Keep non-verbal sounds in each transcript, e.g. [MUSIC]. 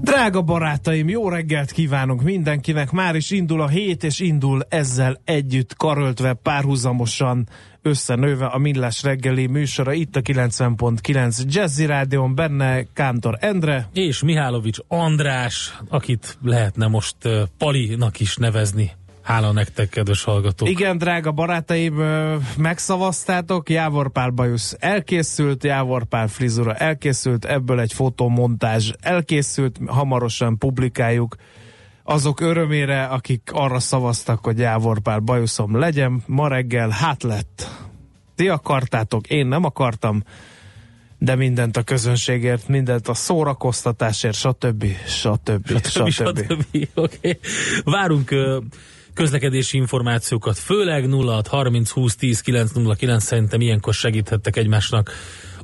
Drága barátaim, jó reggelt kívánunk mindenkinek. Már is indul a hét, és indul ezzel együtt karöltve párhuzamosan összenőve a Millás reggeli műsora itt a 90.9 Jazzy Rádion, benne Kántor Endre. És Mihálovics András, akit lehetne most Palinak is nevezni. Hála nektek, kedves hallgatók. Igen, drága barátaim, megszavaztátok, Jávor Pál bajusz elkészült, Jávor Pál frizura elkészült, ebből egy fotomontázs elkészült, hamarosan publikáljuk azok örömére, akik arra szavaztak, hogy Jávor Pál bajuszom legyen. Ma reggel hát lett. Ti akartátok, én nem akartam, de mindent a közönségért, mindent a szórakoztatásért, stb. stb. stb. stb. stb. [LAUGHS] Okay. Várunk közlekedési információkat, főleg 06 30 20 10 909 szerintem ilyenkor segíthettek egymásnak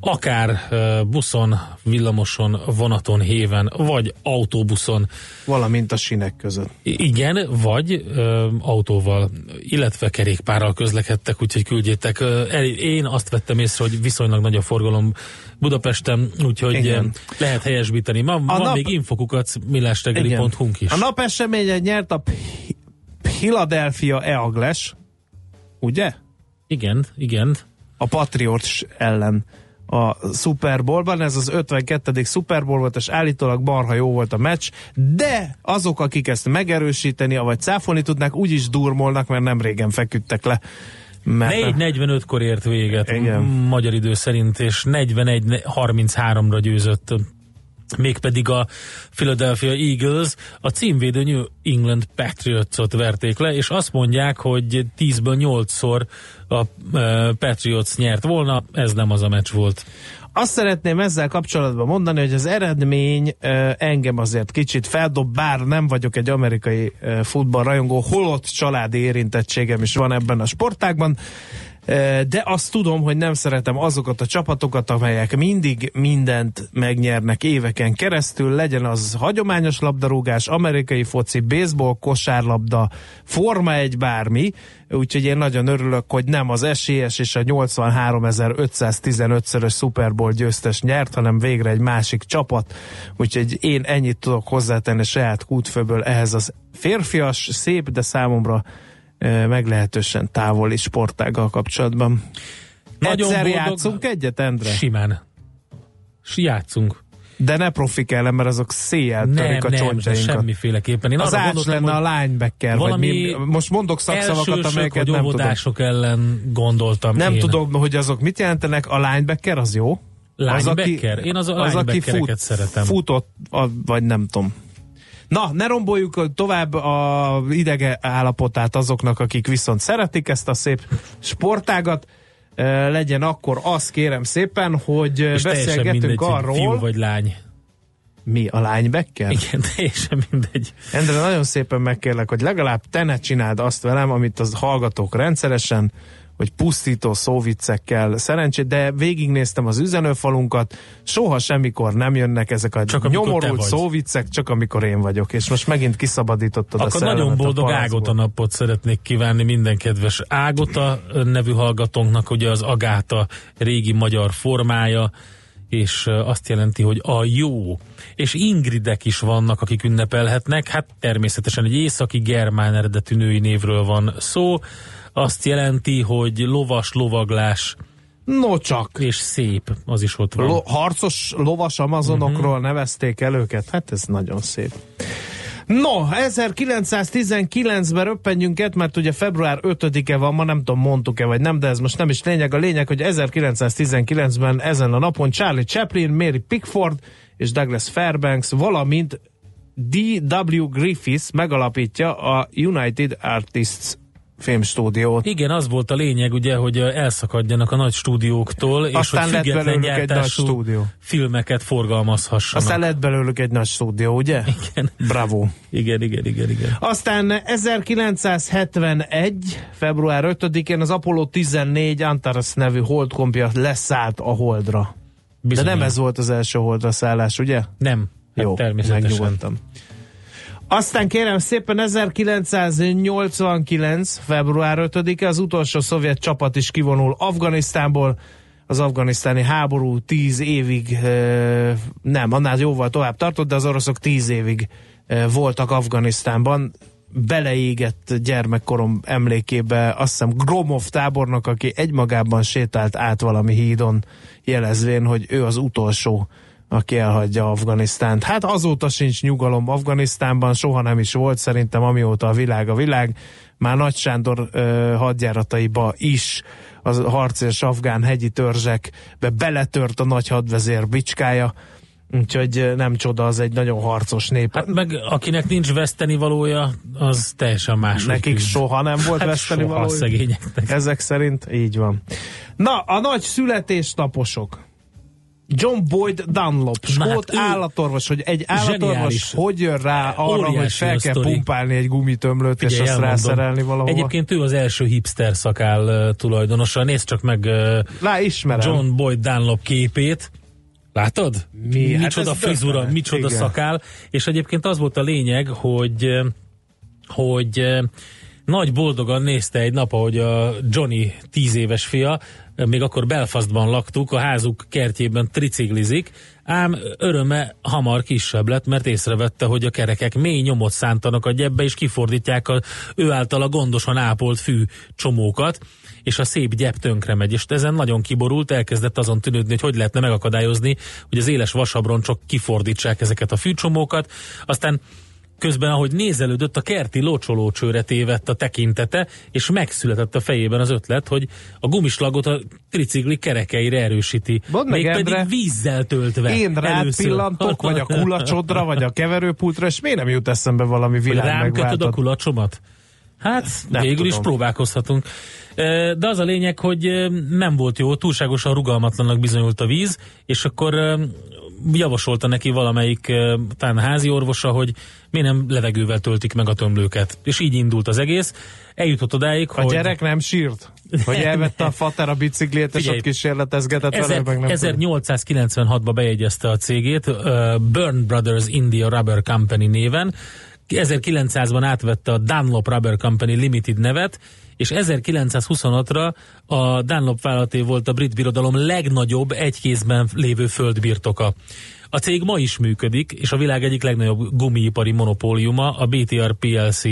akár buszon, villamoson, vonaton, héven, vagy autóbuszon. Valamint a sinek között. Igen, vagy ö, autóval, illetve kerékpárral közlekedtek, úgyhogy küldjétek. El, én azt vettem észre, hogy viszonylag nagy a forgalom Budapesten, úgyhogy Igen. lehet helyesbíteni. Ma, van nap- még infokukat millástegeli.hu-nk is. A nap eseményen nyert a Philadelphia Eagles, ugye? Igen, igen. A Patriots ellen a Super Bowlban, ez az 52. Super Bowl volt, és állítólag marha jó volt a meccs, de azok, akik ezt megerősíteni, vagy cáfolni tudnák, úgyis durmolnak, mert nem régen feküdtek le. Mert 4.45-kor ért véget Igen. magyar idő szerint, és 41-33-ra győzött mégpedig a Philadelphia Eagles a címvédő New England Patriots-ot verték le, és azt mondják, hogy 10-ből 8-szor a e, Patriots nyert volna, ez nem az a meccs volt. Azt szeretném ezzel kapcsolatban mondani, hogy az eredmény ö, engem azért kicsit feldob, bár nem vagyok egy amerikai ö, futballrajongó, holott családi érintettségem is van ebben a sportágban, de azt tudom, hogy nem szeretem azokat a csapatokat, amelyek mindig mindent megnyernek éveken keresztül, legyen az hagyományos labdarúgás, amerikai foci, baseball, kosárlabda, forma egy bármi, úgyhogy én nagyon örülök, hogy nem az esélyes és a 83.515-szörös Super Bowl győztes nyert, hanem végre egy másik csapat, úgyhogy én ennyit tudok hozzátenni saját kútfőből ehhez az férfias, szép, de számomra meglehetősen távoli sportággal kapcsolatban. Nagyon Egyszer boldog- játszunk egyet, Endre? Simán. S játszunk. De ne profik ellen, mert azok széjjel törik a nem, csontjainkat. semmiféleképpen. Én Az ács lenne hogy a linebacker, vagy mi, most mondok szakszavakat, amelyeket nem tudom. ellen gondoltam Nem én. tudom, hogy azok mit jelentenek. A linebacker az jó? Linebacker? Én az a linebackereket szeretem. Futott, vagy nem tudom. Na, ne romboljuk tovább a idege állapotát azoknak, akik viszont szeretik ezt a szép sportágat. Legyen akkor azt kérem szépen, hogy És beszélgetünk mindegy, arról, fiú vagy lány. mi a linebacker? Igen, [LAUGHS] teljesen mindegy. Endre, nagyon szépen megkérlek, hogy legalább te ne csináld azt velem, amit az hallgatók rendszeresen, hogy pusztító szóviccekkel szerencsét, de végignéztem az üzenőfalunkat, soha semmikor nem jönnek ezek a Csak nyomorult szóviccek, csak amikor én vagyok, és most megint kiszabadítottad a Akkor szellemet nagyon a boldog palacból. Ágota napot szeretnék kívánni minden kedves Ágota nevű hallgatónknak, ugye az Agáta régi magyar formája, és azt jelenti, hogy a jó. És Ingridek is vannak, akik ünnepelhetnek. Hát természetesen egy északi germán eredetű női névről van szó. Azt jelenti, hogy lovas, lovaglás No csak. és szép, az is ott van. Lo- harcos lovas amazonokról uh-huh. nevezték el őket. Hát ez nagyon szép. No, 1919-ben röppenjünk át, mert ugye február 5-e van, ma nem tudom, mondtuk-e vagy nem, de ez most nem is lényeg. A lényeg, hogy 1919-ben ezen a napon Charlie Chaplin, Mary Pickford és Douglas Fairbanks, valamint D.W. Griffiths megalapítja a United Artists filmstúdiót. Igen, az volt a lényeg, ugye, hogy elszakadjanak a nagy stúdióktól, és Aztán hogy lett független belőlük egy nagy stúdió. filmeket forgalmazhassanak. Aztán lett belőlük egy nagy stúdió, ugye? Igen. Bravo. Igen, igen, igen, igen. Aztán 1971. február 5-én az Apollo 14 Antares nevű holdkompja leszállt a holdra. Bizony. De nem ez volt az első holdra szállás, ugye? Nem. Hát Jó, természetesen. megnyugodtam. Aztán kérem szépen 1989. február 5-e az utolsó szovjet csapat is kivonul Afganisztánból. Az afganisztáni háború 10 évig, nem, annál jóval tovább tartott, de az oroszok 10 évig voltak Afganisztánban. Beleégett gyermekkorom emlékébe azt hiszem Gromov tábornok, aki egymagában sétált át valami hídon, jelezvén, hogy ő az utolsó aki elhagyja Afganisztánt. Hát azóta sincs nyugalom Afganisztánban, soha nem is volt szerintem, amióta a világ a világ. Már Nagy Sándor ö, hadjárataiba is az harcérs afgán hegyi törzsekbe beletört a nagy hadvezér bicskája, úgyhogy nem csoda, az egy nagyon harcos nép. Hát meg akinek nincs veszteni valója, az teljesen más. Nekik soha nem volt hát veszteni soha valójuk. szegényeknek. Ezek szerint így van. Na, a nagy születésnaposok. John Boyd Dunlop, Na skót hát állatorvos, hogy egy állatorvos Zseniális. hogy jön rá arra, hogy Óriási fel a kell sztori. pumpálni egy gumitömlőt, és Figyelj, azt elmondom. rászerelni valahova. Egyébként ő az első hipster szakál uh, tulajdonosa. Nézd csak meg uh, Lá, ismerem. John Boyd Dunlop képét. Látod? Mi? Hát Micsoda ez frizura, döbbenet. micsoda Igen. szakál. És egyébként az volt a lényeg, hogy hogy nagy boldogan nézte egy nap, ahogy a Johnny tíz éves fia, még akkor Belfastban laktuk, a házuk kertjében triciglizik, ám öröme hamar kisebb lett, mert észrevette, hogy a kerekek mély nyomot szántanak a gyebbe, és kifordítják a, ő általa gondosan ápolt fű csomókat, és a szép gyep tönkre megy, és ezen nagyon kiborult, elkezdett azon tűnődni, hogy hogy lehetne megakadályozni, hogy az éles vasabroncsok kifordítsák ezeket a fűcsomókat, aztán Közben, ahogy nézelődött, a kerti locsolócsőre tévedt a tekintete, és megszületett a fejében az ötlet, hogy a gumislagot a tricikli kerekeire erősíti. Mondd meg, Endre, vízzel töltve. Én rád először. pillantok, vagy a kulacsodra, vagy a keverőpultra, és miért nem jut eszembe valami világ rám kötöd a kulacsomat? Hát, Nem végül is tudom. próbálkozhatunk. E, De az a lényeg, hogy nem volt jó, túlságosan rugalmatlannak bizonyult a víz, és akkor javasolta neki valamelyik talán házi orvosa, hogy miért nem levegővel töltik meg a tömlőket. És így indult az egész. Eljutott odáig, A hogy... gyerek nem sírt? Hogy elvette a fater a biciklét, és Figyelj, ott kísérletezgetett vele, meg nem tudom. 1896-ba bejegyezte a cégét, Burn Brothers India Rubber Company néven, 1900-ban átvette a Dunlop Rubber Company Limited nevet, és 1925-ra a Dunlop vállalaté volt a brit birodalom legnagyobb egykézben lévő földbirtoka. A cég ma is működik, és a világ egyik legnagyobb gumiipari monopóliuma, a BTR PLC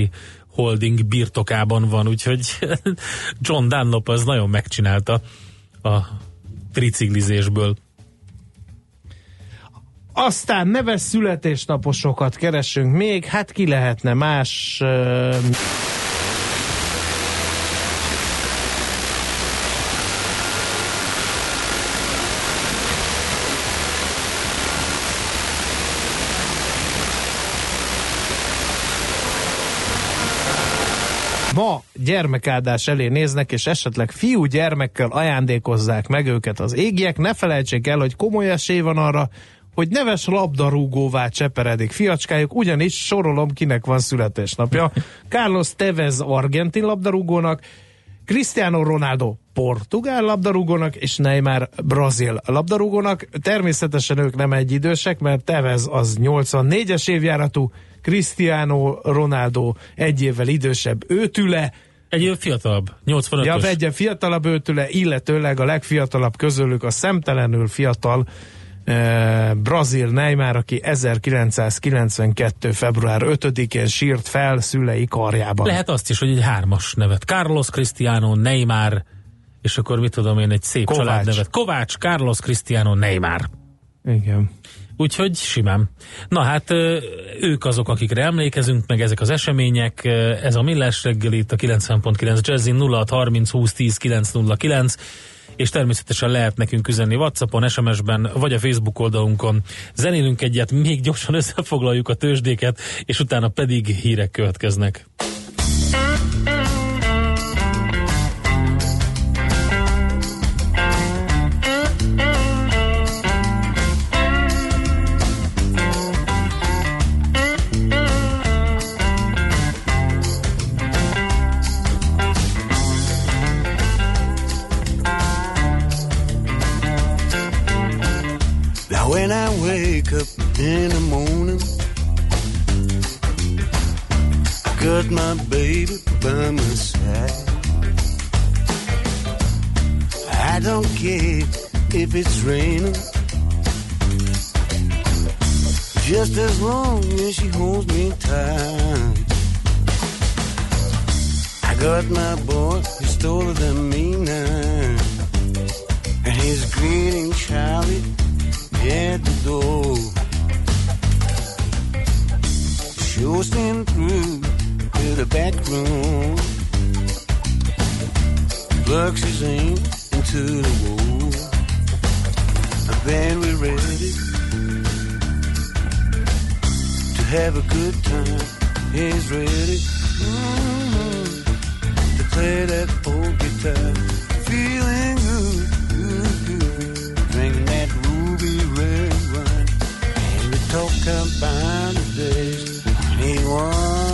holding birtokában van, úgyhogy [LAUGHS] John Dunlop az nagyon megcsinálta a triciklizésből. Aztán neves születésnaposokat keresünk még, hát ki lehetne más... Uh, ma gyermekáldás elé néznek, és esetleg fiú gyermekkel ajándékozzák meg őket az égiek, ne felejtsék el, hogy komoly esély van arra, hogy neves labdarúgóvá cseperedik fiacskájuk, ugyanis sorolom, kinek van születésnapja. Carlos Tevez argentin labdarúgónak, Cristiano Ronaldo portugál labdarúgónak, és Neymar brazil labdarúgónak. Természetesen ők nem egyidősek, mert Tevez az 84-es évjáratú, Cristiano Ronaldo egy évvel idősebb őtüle, Egy fiatalabb, 85-ös. Ja, egyen fiatalabb őtüle, illetőleg a legfiatalabb közülük a szemtelenül fiatal e, brazil Neymar, aki 1992. február 5-én sírt fel szülei karjában. Lehet azt is, hogy egy hármas nevet. Carlos Cristiano Neymar, és akkor mit tudom én, egy szép Kovács. családnevet. Kovács, Carlos Cristiano Neymar. Igen. Úgyhogy simán. Na hát ők azok, akikre emlékezünk, meg ezek az események. Ez a Millás reggel itt a 90.9 Jazzin 0630 20 10 909 és természetesen lehet nekünk üzenni Whatsappon, SMS-ben, vagy a Facebook oldalunkon. Zenélünk egyet, még gyorsan összefoglaljuk a tőzsdéket, és utána pedig hírek következnek. Up in the morning, got my baby by my side. I don't care if it's raining, just as long as she holds me tight. I got my boy, he's taller than me now, and he's greeting Charlie at the door. Sure stand through to the back room. Plugs his aim into the wall. And then we're ready to have a good time. He's ready mm, to play that old guitar. Feeling talking about the days. Anyone?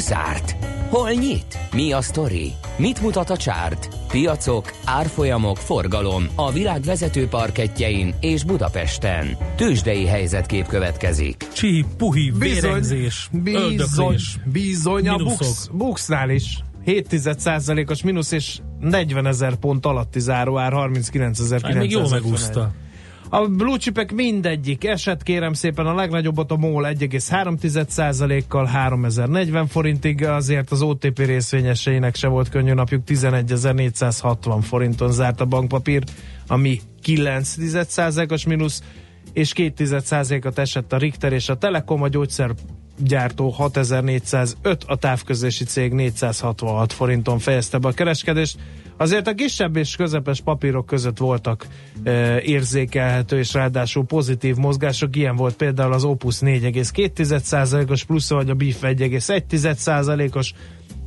Hol zárt? Hol nyit? Mi a sztori? Mit mutat a csárt? Piacok, árfolyamok, forgalom a világ vezető parketjein és Budapesten. Tősdei helyzetkép következik. Csi, puhi, vérengzés, bizony, öldöklés. bizony a. Bux, Buxnál is 7% os mínusz, és 40 ezer pont alatti záróár, 39 Hát még jól megúszta. A blue chipek mindegyik eset, kérem szépen, a legnagyobbat a MOL 1,3%-kal 3040 forintig, azért az OTP részvényeseinek se volt könnyű napjuk, 11.460 forinton zárt a bankpapír, ami 9%-os mínusz, és 2%-ot esett a Richter és a Telekom, a gyógyszergyártó 6405, a távközlési cég 466 forinton fejezte be a kereskedést. Azért a kisebb és közepes papírok között voltak e, érzékelhető és ráadásul pozitív mozgások. Ilyen volt például az Opus 4,2%-os plusza, vagy a BIF 1,1%-os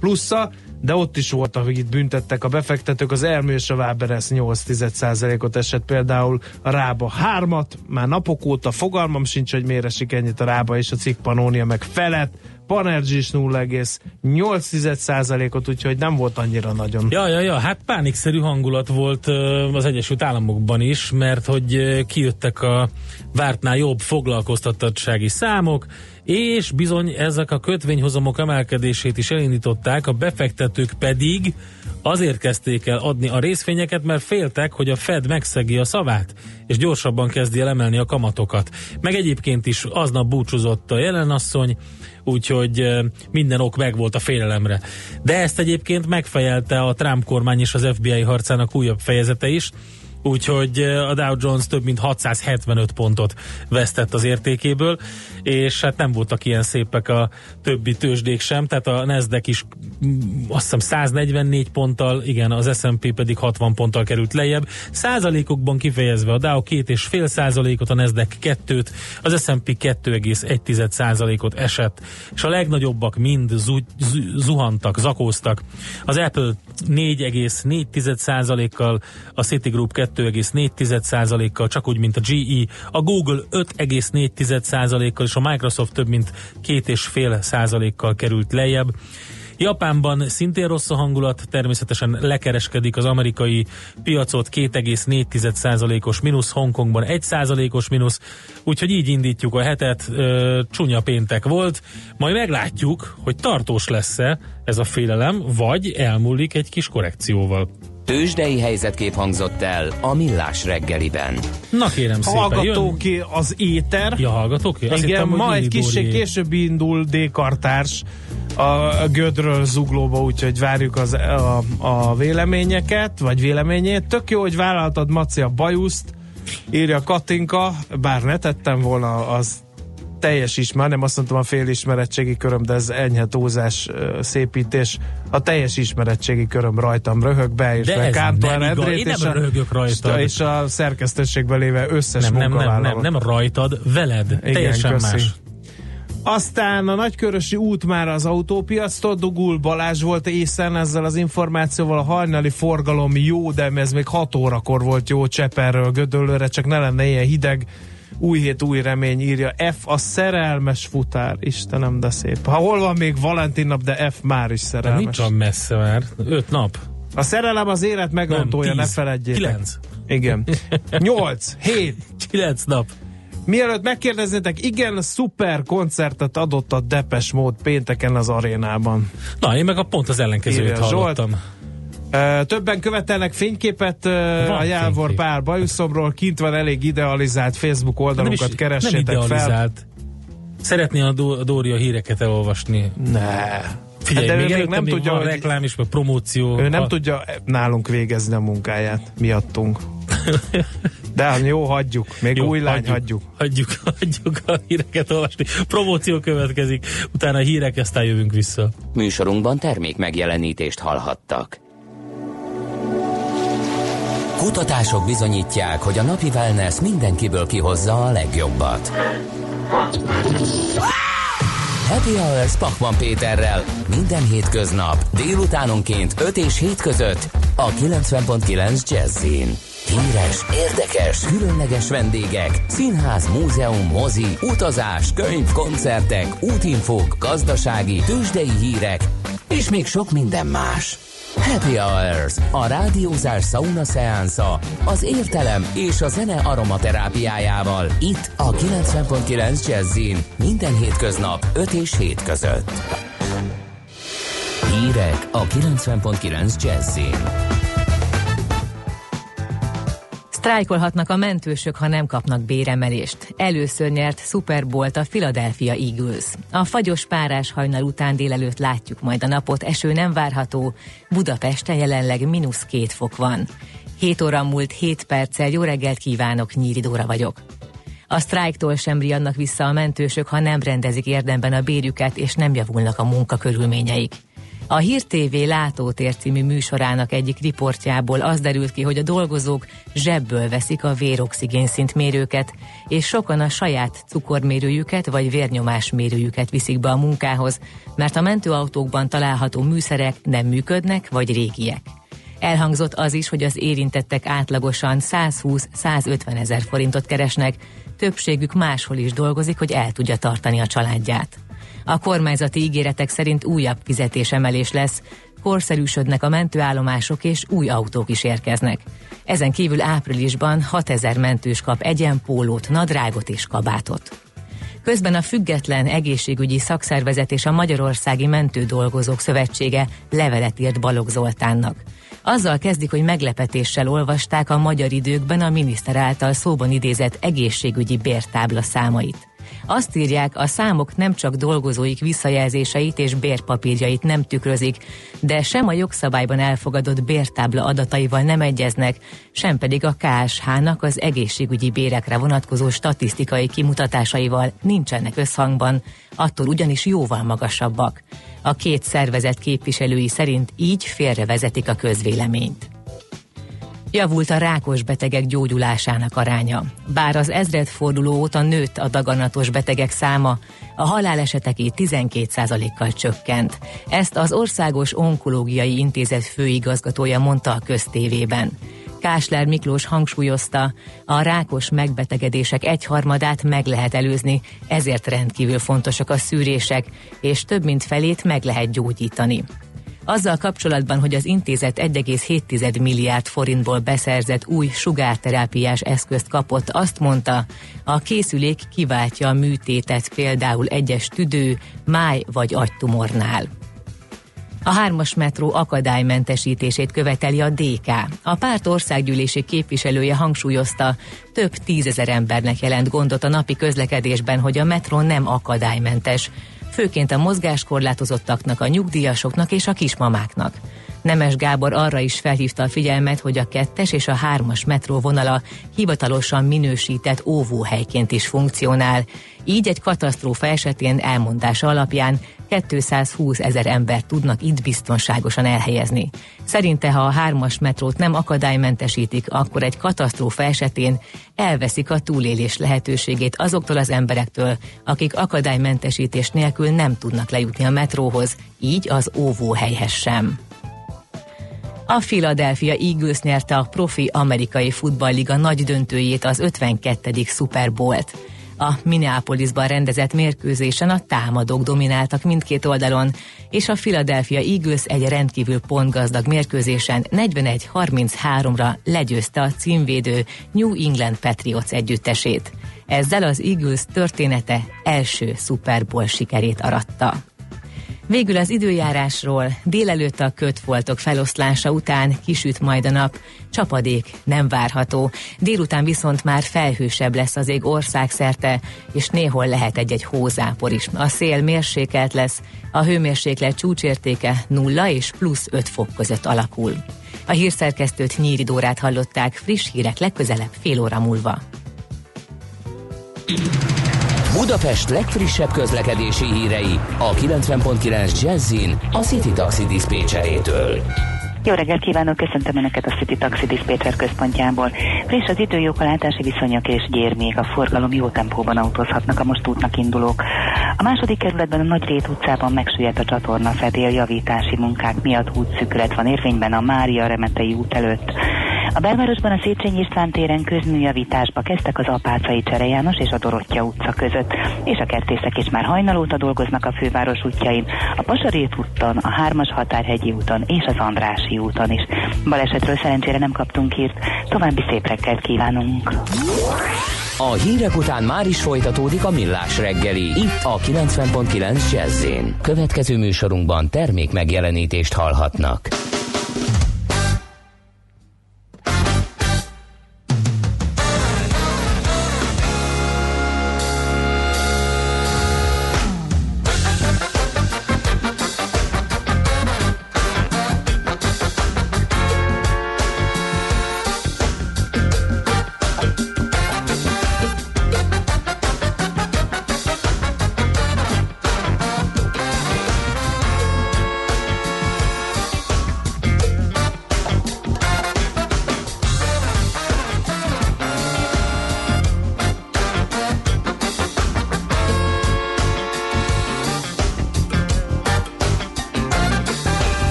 plusza, de ott is voltak, hogy itt büntettek a befektetők, az Elmű és a Waberers 8%-ot esett például a Rába 3-at, már napok óta fogalmam sincs, hogy miért esik ennyit a Rába és a cikk Panónia meg felett, Panergy is 0,8%-ot, úgyhogy nem volt annyira nagyon. Ja, ja, ja, hát pánikszerű hangulat volt az Egyesült Államokban is, mert hogy kijöttek a vártnál jobb foglalkoztatottsági számok, és bizony ezek a kötvényhozamok emelkedését is elindították, a befektetők pedig azért kezdték el adni a részvényeket, mert féltek, hogy a Fed megszegi a szavát, és gyorsabban kezdi el emelni a kamatokat. Meg egyébként is aznap búcsúzott a jelenasszony, úgyhogy minden ok megvolt a félelemre. De ezt egyébként megfejelte a Trump kormány és az FBI harcának újabb fejezete is, úgyhogy eh, a Dow Jones több mint 675 pontot vesztett az értékéből, és hát nem voltak ilyen szépek a többi tőzsdék sem, tehát a Nasdaq is mm, azt hiszem 144 ponttal, igen, az S&P pedig 60 ponttal került lejjebb. Százalékokban kifejezve a Dow 2,5 százalékot, a Nasdaq 2 az S&P 2,1 százalékot esett, és a legnagyobbak mind zu- zu- zuhantak, zakóztak. Az Apple 4,4 százalékkal, a Citigroup 2 2,4%-kal, csak úgy, mint a GE, a Google 5,4%-kal és a Microsoft több mint 2,5%-kal került lejjebb. Japánban szintén rossz a hangulat, természetesen lekereskedik az amerikai piacot 2,4%-os mínusz, Hongkongban 1%-os mínusz, úgyhogy így indítjuk a hetet, ö, csúnya péntek volt, majd meglátjuk, hogy tartós lesz-e ez a félelem, vagy elmúlik egy kis korrekcióval. Tőzsdei helyzetkép hangzott el a Millás reggeliben. Na kérem szépen, Hallgatók jön... az éter. Ja, hallgatók? Azt Igen, hittem, ma egy Dórié. később indul D-kartárs a Gödről zuglóba, úgyhogy várjuk az, a, a véleményeket, vagy véleményét. Tök jó, hogy vállaltad Maci a bajuszt, írja Katinka, bár ne tettem volna az teljes ismer, nem azt mondtam a fél ismerettségi köröm, de ez enyhe túlzás szépítés. A teljes ismerettségi köröm rajtam röhög be, és ez Kántor Endrét, én és nem röhögök rajtad. és a szerkesztőségben lévő összes Nem, nem, nem, nem, nem rajtad, veled. Igen, Teljesen köszi. más. Aztán a nagykörösi út már az autópiactól dugul, Balázs volt észen ezzel az információval, a hajnali forgalom jó, de ez még 6 órakor volt jó Cseperről Gödöllőre, csak ne lenne ilyen hideg. Új hét, új remény írja. F a szerelmes futár. Istenem, de szép. Ha hol van még Valentin nap, de F már is De szerelmes. nincs olyan messze már. Öt nap. A szerelem az élet megrontója, Nem, ne feledjétek. Kilenc. Igen. [LAUGHS] 8, 7, Kilenc nap. Mielőtt megkérdeznétek, igen, szuper koncertet adott a Depes mód pénteken az arénában. Na, én meg a pont az ellenkezőjét Írja Zsolt. hallottam. Ö, Többen követelnek fényképet Van a Jávor fénykép. Pál bajuszomról, kint van elég idealizált Facebook oldalunkat, nem keressétek fel. idealizált. Szeretné a, Dó- a Dória híreket elolvasni. Ne. Figyelj, Hát de még, ő még nem még tudja, van hogy- reklám is, meg promóció. Ő nem A- tudja nálunk végezni a munkáját, miattunk. De hát jó, hagyjuk. Még Jó, új lány, hagyjuk. Hagyjuk, hagyjuk [LAUGHS] a híreket olvasni. Promóció következik, utána a hírek, aztán jövünk vissza. Műsorunkban termék megjelenítést hallhattak. Kutatások bizonyítják, hogy a napi wellness mindenkiből kihozza a legjobbat. Happy Hours Pakman Péterrel minden hétköznap délutánonként 5 és 7 között a 90.9 Jazzin. Híres, érdekes, különleges vendégek, színház, múzeum, mozi, utazás, könyv, koncertek, útinfók, gazdasági, tőzsdei hírek, és még sok minden más. Happy Hours, a rádiózás sauna szeánsza, az értelem és a zene aromaterápiájával. Itt a 90.9 Jazzin minden hétköznap 5 és 7 között. Hírek a 90.9 Jazzin. Sztrájkolhatnak a mentősök, ha nem kapnak béremelést. Először nyert Super Bowl-t a Philadelphia Eagles. A fagyos párás hajnal után délelőtt látjuk majd a napot, eső nem várható. Budapesten jelenleg mínusz két fok van. 7 óra múlt 7 perccel, jó reggelt kívánok, Nyíri Dóra vagyok. A sztrájktól sem riadnak vissza a mentősök, ha nem rendezik érdemben a bérüket, és nem javulnak a munkakörülményeik. A Hír TV Látótér című műsorának egyik riportjából az derült ki, hogy a dolgozók zsebből veszik a véroxigénszint mérőket, és sokan a saját cukormérőjüket vagy vérnyomásmérőjüket viszik be a munkához, mert a mentőautókban található műszerek nem működnek vagy régiek. Elhangzott az is, hogy az érintettek átlagosan 120-150 ezer forintot keresnek, többségük máshol is dolgozik, hogy el tudja tartani a családját. A kormányzati ígéretek szerint újabb fizetésemelés lesz, korszerűsödnek a mentőállomások és új autók is érkeznek. Ezen kívül áprilisban 6000 mentős kap egyen pólót, nadrágot és kabátot. Közben a Független Egészségügyi Szakszervezet és a Magyarországi Mentődolgozók Szövetsége levelet írt Balogh Zoltánnak. Azzal kezdik, hogy meglepetéssel olvasták a magyar időkben a miniszter által szóban idézett egészségügyi bértábla számait. Azt írják, a számok nem csak dolgozóik visszajelzéseit és bérpapírjait nem tükrözik, de sem a jogszabályban elfogadott bértábla adataival nem egyeznek, sem pedig a KSH-nak az egészségügyi bérekre vonatkozó statisztikai kimutatásaival nincsenek összhangban, attól ugyanis jóval magasabbak. A két szervezet képviselői szerint így félrevezetik a közvéleményt. Javult a rákos betegek gyógyulásának aránya. Bár az ezredforduló óta nőtt a daganatos betegek száma, a haláleseteké 12%-kal csökkent. Ezt az Országos Onkológiai Intézet főigazgatója mondta a köztévében. Kásler Miklós hangsúlyozta, a rákos megbetegedések egyharmadát meg lehet előzni, ezért rendkívül fontosak a szűrések, és több mint felét meg lehet gyógyítani. Azzal kapcsolatban, hogy az intézet 1,7 milliárd forintból beszerzett új sugárterápiás eszközt kapott, azt mondta, a készülék kiváltja a műtétet például egyes tüdő, máj vagy agytumornál. A hármas metró akadálymentesítését követeli a DK. A párt országgyűlési képviselője hangsúlyozta, több tízezer embernek jelent gondot a napi közlekedésben, hogy a metró nem akadálymentes főként a mozgáskorlátozottaknak, a nyugdíjasoknak és a kismamáknak. Nemes Gábor arra is felhívta a figyelmet, hogy a kettes és a hármas metró vonala hivatalosan minősített óvóhelyként is funkcionál, így egy katasztrófa esetén elmondása alapján 220 ezer ember tudnak itt biztonságosan elhelyezni. Szerinte, ha a hármas metrót nem akadálymentesítik, akkor egy katasztrófa esetén elveszik a túlélés lehetőségét azoktól az emberektől, akik akadálymentesítés nélkül nem tudnak lejutni a metróhoz, így az óvóhelyhez sem. A Philadelphia Eagles nyerte a profi amerikai futballliga nagy döntőjét az 52. Super Bowl-t. A Minneapolisban rendezett mérkőzésen a támadók domináltak mindkét oldalon, és a Philadelphia Eagles egy rendkívül pontgazdag mérkőzésen 41-33-ra legyőzte a címvédő New England Patriots együttesét. Ezzel az Eagles története első Super Bowl sikerét aratta. Végül az időjárásról délelőtt a kötfoltok feloszlása után kisüt majd a nap, csapadék nem várható. Délután viszont már felhősebb lesz az ég országszerte, és néhol lehet egy-egy hózápor is. A szél mérsékelt lesz, a hőmérséklet csúcsértéke 0 és plusz 5 fok között alakul. A hírszerkesztőt Nyíri Dórát hallották, friss hírek legközelebb fél óra múlva. Budapest legfrissebb közlekedési hírei a 90.9 Jazzin a City Taxi Dispécsejétől. Jó reggelt kívánok, köszöntöm Önöket a City Taxi Dispatcher központjából. Friss az idő, jók a látási viszonyok és gyér még a forgalom jó tempóban autózhatnak a most útnak indulók. A második kerületben a Nagy Rét utcában megsüllyedt a csatorna fedél javítási munkák miatt útszükület van érvényben a Mária Remetei út előtt. A belvárosban a Széchenyi István téren közműjavításba kezdtek az Apácai Csere János és a Dorottya utca között, és a kertészek is már hajnalóta dolgoznak a főváros útjain, a Pasarét úton, a Hármas Határhegyi úton és az Andrási úton is. Balesetről szerencsére nem kaptunk hírt, további szép reggelt kívánunk! A hírek után már is folytatódik a millás reggeli, itt a 90.9 jazz Következő műsorunkban termék megjelenítést hallhatnak.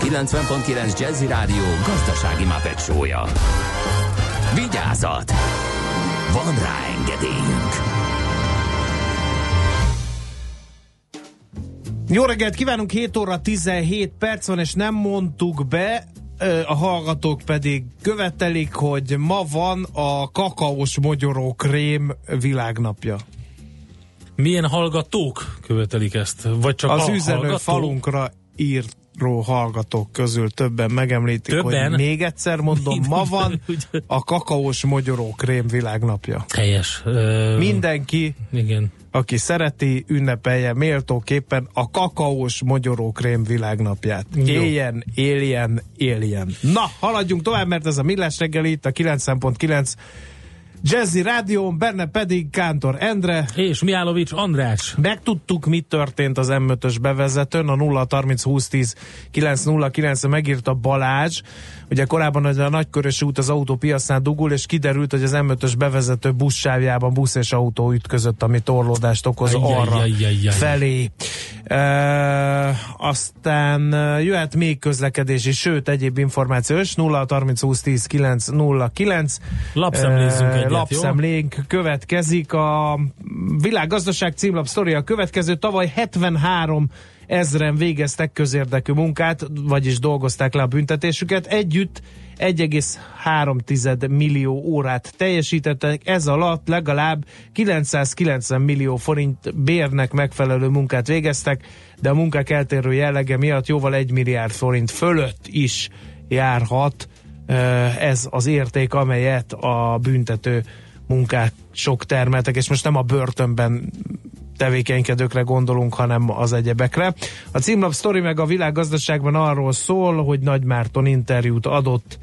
90.9 Jazzy Rádió gazdasági mapetsója. Vigyázat! Van rá engedélyünk! Jó reggelt kívánunk, 7 óra 17 perc van, és nem mondtuk be, a hallgatók pedig követelik, hogy ma van a kakaós magyarókrém világnapja. Milyen hallgatók követelik ezt? Vagy csak Az a üzenő hallgató? falunkra írt Pro hallgatók közül többen megemlítik, többen? hogy még egyszer mondom, ma van [LAUGHS] a kakaós mogyoró krém világnapja. Helyes. Ö... Mindenki, Igen. aki szereti, ünnepelje méltóképpen a kakaós mogyoró krém világnapját. Jó. Éljen, éljen, éljen. Na, haladjunk tovább, mert ez a Millás reggeli itt a 9.9 Jazzy Rádión, benne pedig Kántor Endre. És Miálovics András. Megtudtuk, mi történt az M5-ös bevezetőn, a 0 30 20 10 909 megírta Balázs. Ugye korábban a nagykörösi út az autópiacnál dugul, és kiderült, hogy az M5-ös bevezető buszsávjában busz és autó ütközött, ami torlódást okoz Ajjaj, arra ajjaj, ajjaj. felé. E, aztán jöhet még közlekedési, sőt egyéb információs 0 30 20 10 909 Lapszemlézzünk egyet, jó? Lapszemlénk következik. A világgazdaság címlap sztoria következő. Tavaly 73 ezren végeztek közérdekű munkát, vagyis dolgozták le a büntetésüket. Együtt 1,3 millió órát teljesítettek, ez alatt legalább 990 millió forint bérnek megfelelő munkát végeztek, de a munkák eltérő jellege miatt jóval 1 milliárd forint fölött is járhat ez az érték, amelyet a büntető munkák sok termeltek, és most nem a börtönben tevékenykedőkre gondolunk, hanem az egyebekre. A címlap sztori meg a világgazdaságban arról szól, hogy Nagy Márton interjút adott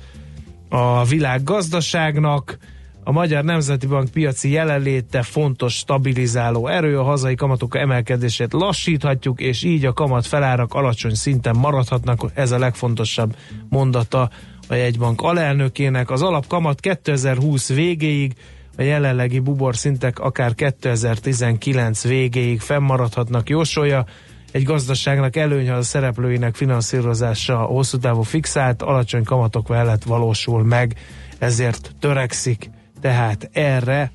a világgazdaságnak, a Magyar Nemzeti Bank piaci jelenléte fontos stabilizáló erő, a hazai kamatok emelkedését lassíthatjuk, és így a kamat felárak alacsony szinten maradhatnak. Ez a legfontosabb mondata a jegybank alelnökének. Az alapkamat 2020 végéig a jelenlegi bubor szintek akár 2019 végéig fennmaradhatnak jósolja. Egy gazdaságnak előny, ha a szereplőinek finanszírozása hosszú távú fixált, alacsony kamatok mellett valósul meg, ezért törekszik tehát erre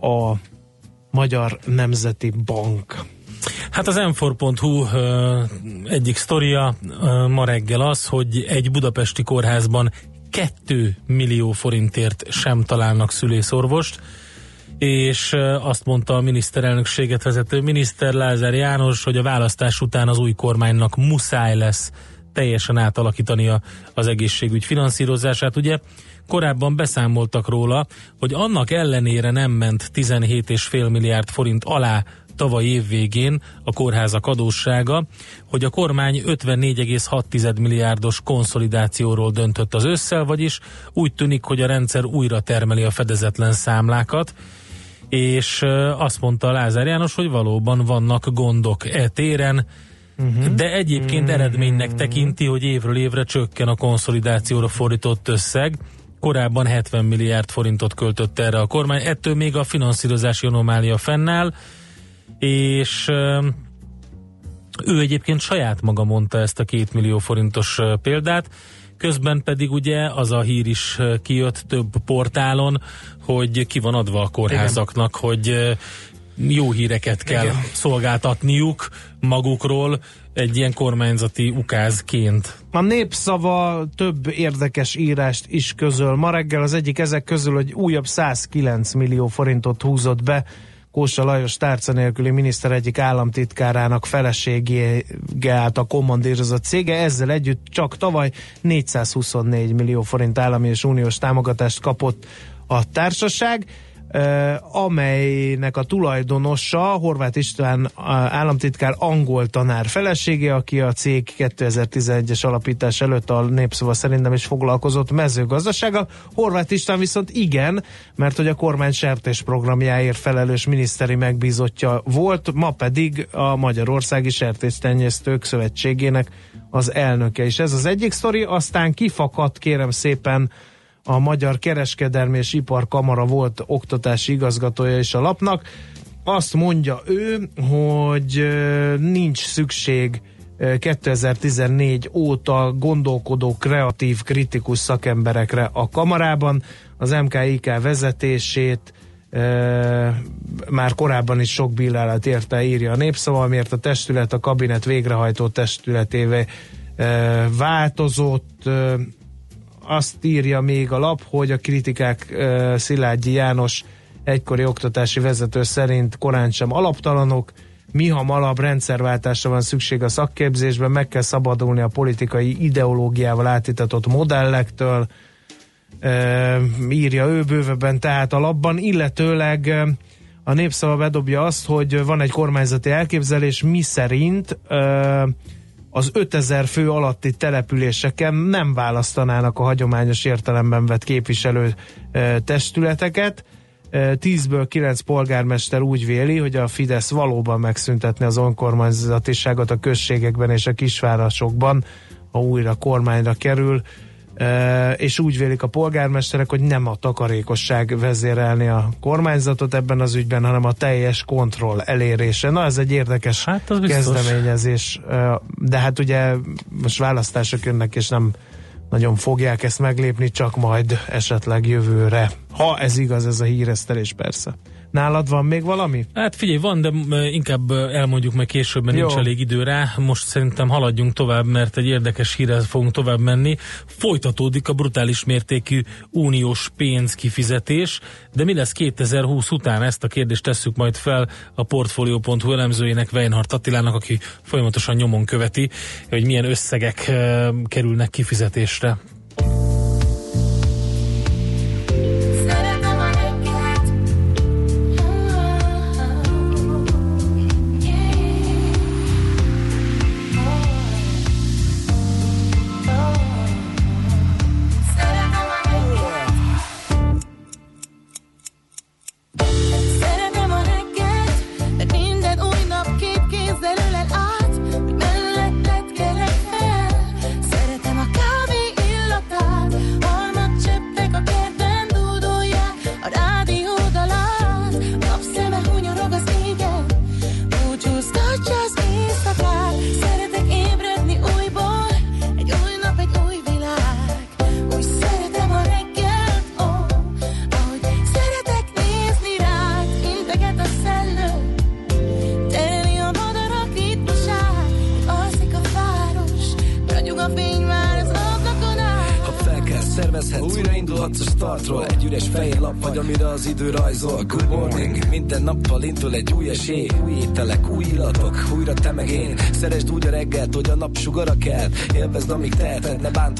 a Magyar Nemzeti Bank. Hát az m4.hu ö, egyik sztoria ma reggel az, hogy egy budapesti kórházban 2 millió forintért sem találnak szülészorvost, és azt mondta a miniszterelnökséget vezető miniszter Lázár János, hogy a választás után az új kormánynak muszáj lesz teljesen átalakítania az egészségügy finanszírozását. Ugye korábban beszámoltak róla, hogy annak ellenére nem ment 17,5 milliárd forint alá tavaly év végén a kórházak adóssága, hogy a kormány 54,6 milliárdos konszolidációról döntött az ősszel, vagyis úgy tűnik, hogy a rendszer újra termeli a fedezetlen számlákat, és azt mondta Lázár János, hogy valóban vannak gondok e téren, uh-huh. de egyébként eredménynek tekinti, hogy évről évre csökken a konszolidációra fordított összeg, korábban 70 milliárd forintot költött erre a kormány, ettől még a finanszírozási anomália fennáll, és ő egyébként saját maga mondta ezt a két millió forintos példát, közben pedig ugye az a hír is kijött több portálon, hogy ki van adva a kórházaknak, Igen. hogy jó híreket kell Igen. szolgáltatniuk magukról egy ilyen kormányzati ukázként. A népszava több érdekes írást is közöl. Ma reggel az egyik ezek közül, hogy újabb 109 millió forintot húzott be Kósa Lajos tárca nélküli miniszter egyik államtitkárának feleségé állt a kommandírozott cége, ezzel együtt csak tavaly 424 millió forint állami és uniós támogatást kapott a társaság amelynek a tulajdonosa Horváth István államtitkár angol tanár felesége, aki a cég 2011-es alapítás előtt a népszava szerint nem is foglalkozott mezőgazdasággal. Horváth István viszont igen, mert hogy a kormány sertés programjáért felelős miniszteri megbízottja volt, ma pedig a Magyarországi Sertéstenyésztők Szövetségének az elnöke is. Ez az egyik sztori, aztán kifakadt kérem szépen a Magyar Kereskedelmi és Iparkamara volt oktatási igazgatója is a lapnak. Azt mondja ő, hogy nincs szükség 2014 óta gondolkodó, kreatív, kritikus szakemberekre a kamarában. Az MKIK vezetését e, már korábban is sok bírálat érte, írja a népszava, miért a testület a kabinet végrehajtó testületévé e, változott, e, azt írja még a lap, hogy a kritikák uh, Szilágyi János egykori oktatási vezető szerint korán sem alaptalanok, mi hamarabb rendszerváltásra van szükség a szakképzésben, meg kell szabadulni a politikai ideológiával átitatott modellektől, e, írja ő bővebben tehát a labban, illetőleg a népszava bedobja azt, hogy van egy kormányzati elképzelés, mi szerint ö, az 5000 fő alatti településeken nem választanának a hagyományos értelemben vett képviselő testületeket. Ö, 10-ből 9 polgármester úgy véli, hogy a Fidesz valóban megszüntetni az önkormányzatiságot a községekben és a kisvárosokban, ha újra kormányra kerül és úgy vélik a polgármesterek, hogy nem a takarékosság vezérelni a kormányzatot ebben az ügyben, hanem a teljes kontroll elérése. Na, ez egy érdekes Hát, az biztos. kezdeményezés, de hát ugye most választások jönnek, és nem nagyon fogják ezt meglépni, csak majd esetleg jövőre. Ha ez igaz, ez a híresztelés persze. Nálad van még valami? Hát figyelj, van, de inkább elmondjuk meg később, mert Jó. nincs elég idő rá. Most szerintem haladjunk tovább, mert egy érdekes hírrel fogunk tovább menni. Folytatódik a brutális mértékű uniós pénzkifizetés, de mi lesz 2020 után? Ezt a kérdést tesszük majd fel a Portfolio.hu elemzőjének, Weinhardt Attilának, aki folyamatosan nyomon követi, hogy milyen összegek kerülnek kifizetésre.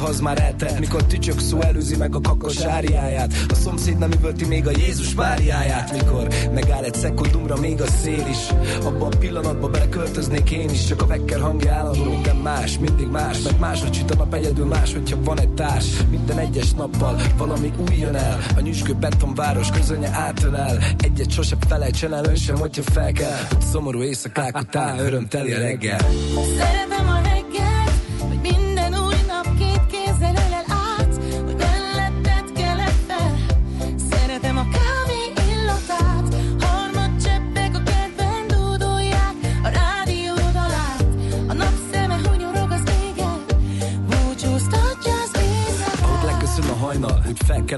Az már eltelt. Mikor tücsök szó előzi meg a kakos áriáját. A szomszéd nem üvölti még a Jézus Máriáját Mikor megáll egy szekundumra még a szél is. Abba a pillanatba beleköltöznék én is Csak a vekker hangja állandó, de más, mindig más. Mert máshogy süt a nap egyedül más, hogyha van egy társ. Minden egyes nappal valami új jön el. A nyüskő betonváros közönye átölel Egyet sose felejtsen el, ön sem, hogyha fel kell. Hogy szomorú éjszakák után örömteli reggel. Szeretem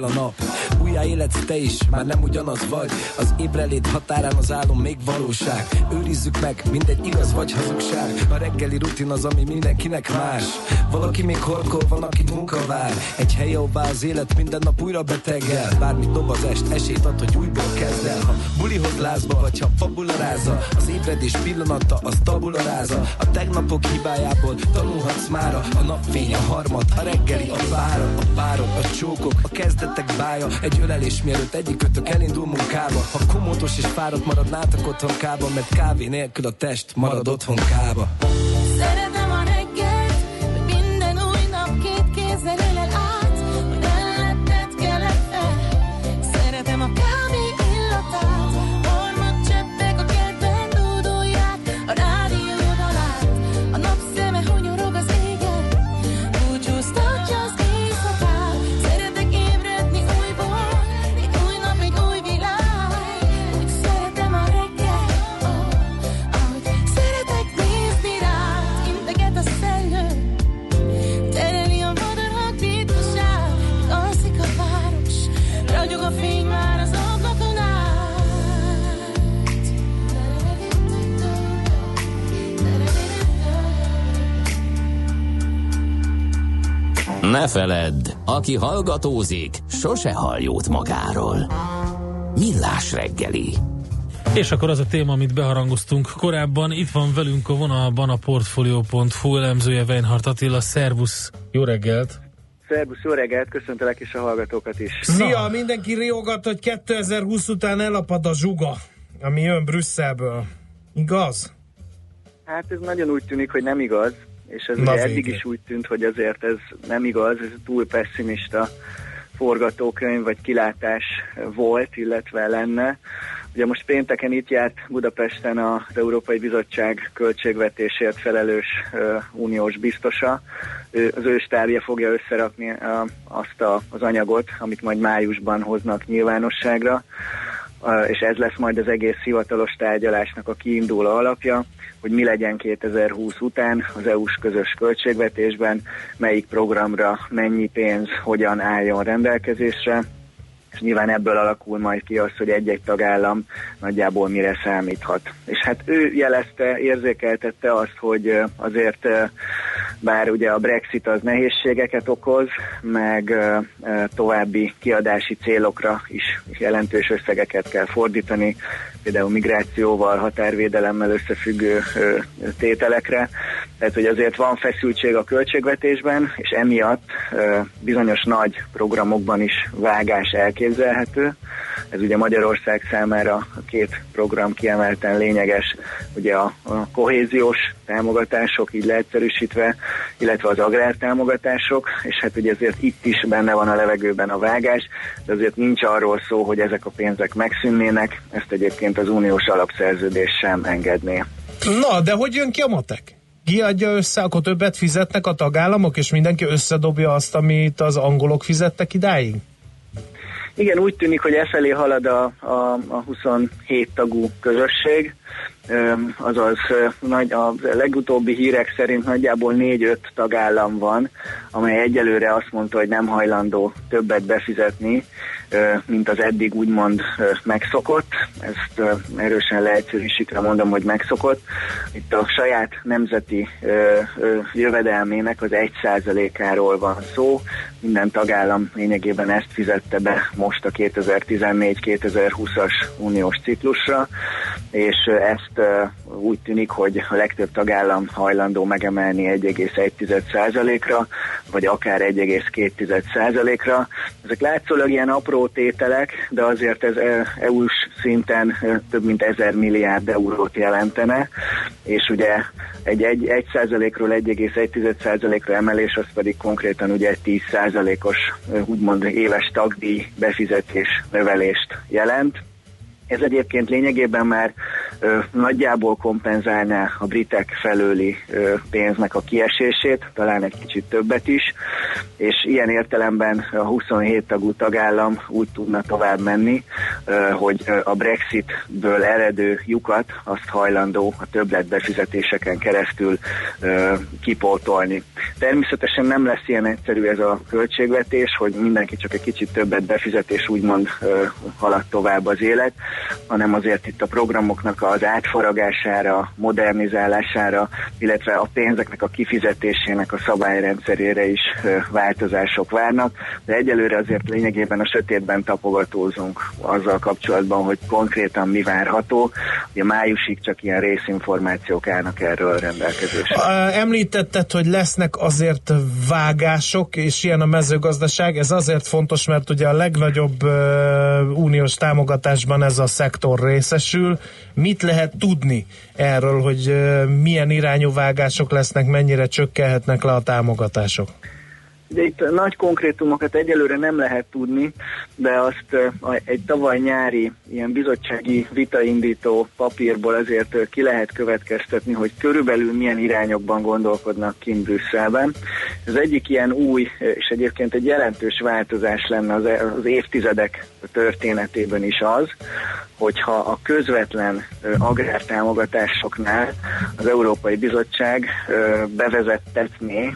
úgy fel kell a nap Újjá életsz te is, már nem ugyanaz vagy. Az ébrelét határán az álom még valóság. Őrizzük meg, mindegy igaz vagy hazugság. A reggeli rutin az, ami mindenkinek más. Valaki még horkol, van, akit munka vár. Egy hely, ahová az élet minden nap újra betegel. Bármit dob az est, esélyt ad, hogy újból kezd el. Ha bulihoz lázba, vagy ha fabularáza Az ébredés pillanata, az tabularáza A tegnapok hibájából tanulhatsz mára. A napfény, a harmad, a reggeli, a vára A párod, a csókok, a kezdetek bája. Egy ölelés mielőtt egyikötök elindul munkába Ha komótos és fáradt maradnátok otthonkában Mert kávé nélkül a test marad otthonkába Szeretem Ne feledd, aki hallgatózik, sose hall jót magáról. Millás reggeli. És akkor az a téma, amit beharangoztunk korábban, itt van velünk a vonalban a Portfolio.hu elemzője Weinhardt Attila. Szervusz, jó reggelt! Szerbusz, jó reggelt, köszöntelek is a hallgatókat is. Szia, mindenki riogat, hogy 2020 után elapad a zsuga. ami jön Brüsszelből. Igaz? Hát ez nagyon úgy tűnik, hogy nem igaz, és ez Na ugye eddig is úgy tűnt, hogy azért ez nem igaz, ez túl pessimista forgatókönyv vagy kilátás volt, illetve lenne. Ugye most pénteken itt járt Budapesten az Európai Bizottság költségvetésért felelős ö, uniós biztosa. Ő, az ő stábja fogja összerakni ö, azt a, az anyagot, amit majd májusban hoznak nyilvánosságra Uh, és ez lesz majd az egész hivatalos tárgyalásnak a kiinduló alapja, hogy mi legyen 2020 után az EU-s közös költségvetésben, melyik programra mennyi pénz, hogyan álljon rendelkezésre, és nyilván ebből alakul majd ki az, hogy egy-egy tagállam nagyjából mire számíthat. És hát ő jelezte, érzékeltette azt, hogy azért bár ugye a Brexit az nehézségeket okoz, meg további kiadási célokra is jelentős összegeket kell fordítani, például migrációval, határvédelemmel összefüggő tételekre. Tehát, hogy azért van feszültség a költségvetésben, és emiatt bizonyos nagy programokban is vágás elképzelhető. Ez ugye Magyarország számára a két program kiemelten lényeges, ugye a, kohéziós támogatások, így leegyszerűsítve, illetve az agrártámogatások, és hát ugye ezért itt is benne van a levegőben a vágás, de azért nincs arról szó, hogy ezek a pénzek megszűnnének, ezt egyébként az uniós alapszerződés sem engedné. Na, de hogy jön ki a matek? Ki adja össze, akkor többet fizetnek a tagállamok, és mindenki összedobja azt, amit az angolok fizettek idáig? Igen, úgy tűnik, hogy e felé halad a, a, a 27 tagú közösség, azaz nagy, a legutóbbi hírek szerint nagyjából 4-5 tagállam van, amely egyelőre azt mondta, hogy nem hajlandó többet befizetni, mint az eddig úgymond megszokott. Ezt erősen leegyszerűsítve mondom, hogy megszokott. Itt a saját nemzeti jövedelmének az 1%-áról van szó. Minden tagállam lényegében ezt fizette be most a 2014-2020-as uniós ciklusra, és ezt úgy tűnik, hogy a legtöbb tagállam hajlandó megemelni 1,1%-ra, vagy akár 1,2%-ra. Ezek látszólag ilyen apró tételek, de azért ez ö, EU-s szinten ö, több mint 1000 milliárd eurót jelentene, és ugye egy, egy, 1%-ról 1,1%-ra emelés, az pedig konkrétan ugye egy 10%-os ö, úgymond éves tagdíj befizetés növelést jelent. Ez egyébként lényegében már ö, nagyjából kompenzálná a britek felőli ö, pénznek a kiesését, talán egy kicsit többet is, és ilyen értelemben a 27 tagú tagállam úgy tudna tovább menni, ö, hogy a Brexitből eredő lyukat azt hajlandó a többletbefizetéseken keresztül ö, kipótolni. Természetesen nem lesz ilyen egyszerű ez a költségvetés, hogy mindenki csak egy kicsit többet befizet, és úgymond ö, halad tovább az élet, hanem azért itt a programoknak az átfaragására, modernizálására, illetve a pénzeknek a kifizetésének a szabályrendszerére is változások várnak, de egyelőre azért lényegében a sötétben tapogatózunk azzal kapcsolatban, hogy konkrétan mi várható. Ugye májusig csak ilyen részinformációk állnak erről rendelkezésre. Említetted, hogy lesznek azért vágások, és ilyen a mezőgazdaság. Ez azért fontos, mert ugye a legnagyobb ö, uniós támogatásban ez a szektor részesül. Mit lehet tudni erről, hogy milyen irányú vágások lesznek, mennyire csökkenhetnek le a támogatások? Ugye itt nagy konkrétumokat egyelőre nem lehet tudni, de azt egy tavaly nyári ilyen bizottsági vitaindító papírból azért ki lehet következtetni, hogy körülbelül milyen irányokban gondolkodnak kint Brüsszelben. Az egyik ilyen új és egyébként egy jelentős változás lenne az, e- az évtizedek történetében is az, hogyha a közvetlen agrártámogatásoknál az Európai Bizottság bevezettetné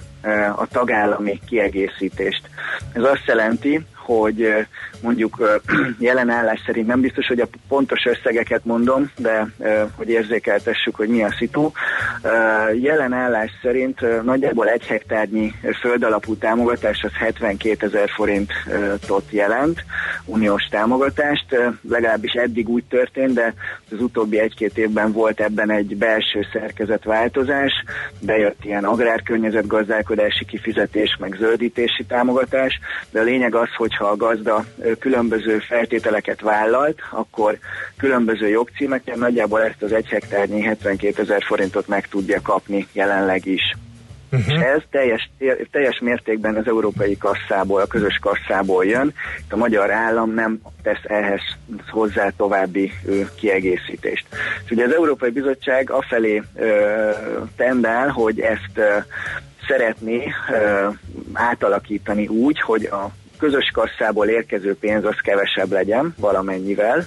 a tagállami kiegészítést. Ez azt jelenti, hogy ö, mondjuk ö, [CLEARS THROAT] jelen állás szerint nem biztos, hogy a pontos összegeket mondom, de ö, hogy érzékeltessük, hogy mi a szitu. Jelen állás szerint nagyjából egy hektárnyi földalapú támogatás az 72 ezer forintot jelent, uniós támogatást. Legalábbis eddig úgy történt, de az utóbbi egy-két évben volt ebben egy belső szerkezetváltozás. Bejött ilyen agrárkörnyezetgazdálkodási kifizetés, meg zöldítési támogatás, de a lényeg az, hogyha a gazda különböző feltételeket vállalt, akkor különböző jogcímeken nagyjából ezt az egy hektárnyi 72 ezer forintot meg tudja kapni jelenleg is. Uh-huh. És ez teljes, teljes mértékben az európai kasszából, a közös kasszából jön. A magyar állam nem tesz ehhez hozzá további ö, kiegészítést. És ugye az Európai Bizottság afelé ö, tendál, hogy ezt ö, szeretné ö, átalakítani úgy, hogy a közös kasszából érkező pénz az kevesebb legyen valamennyivel,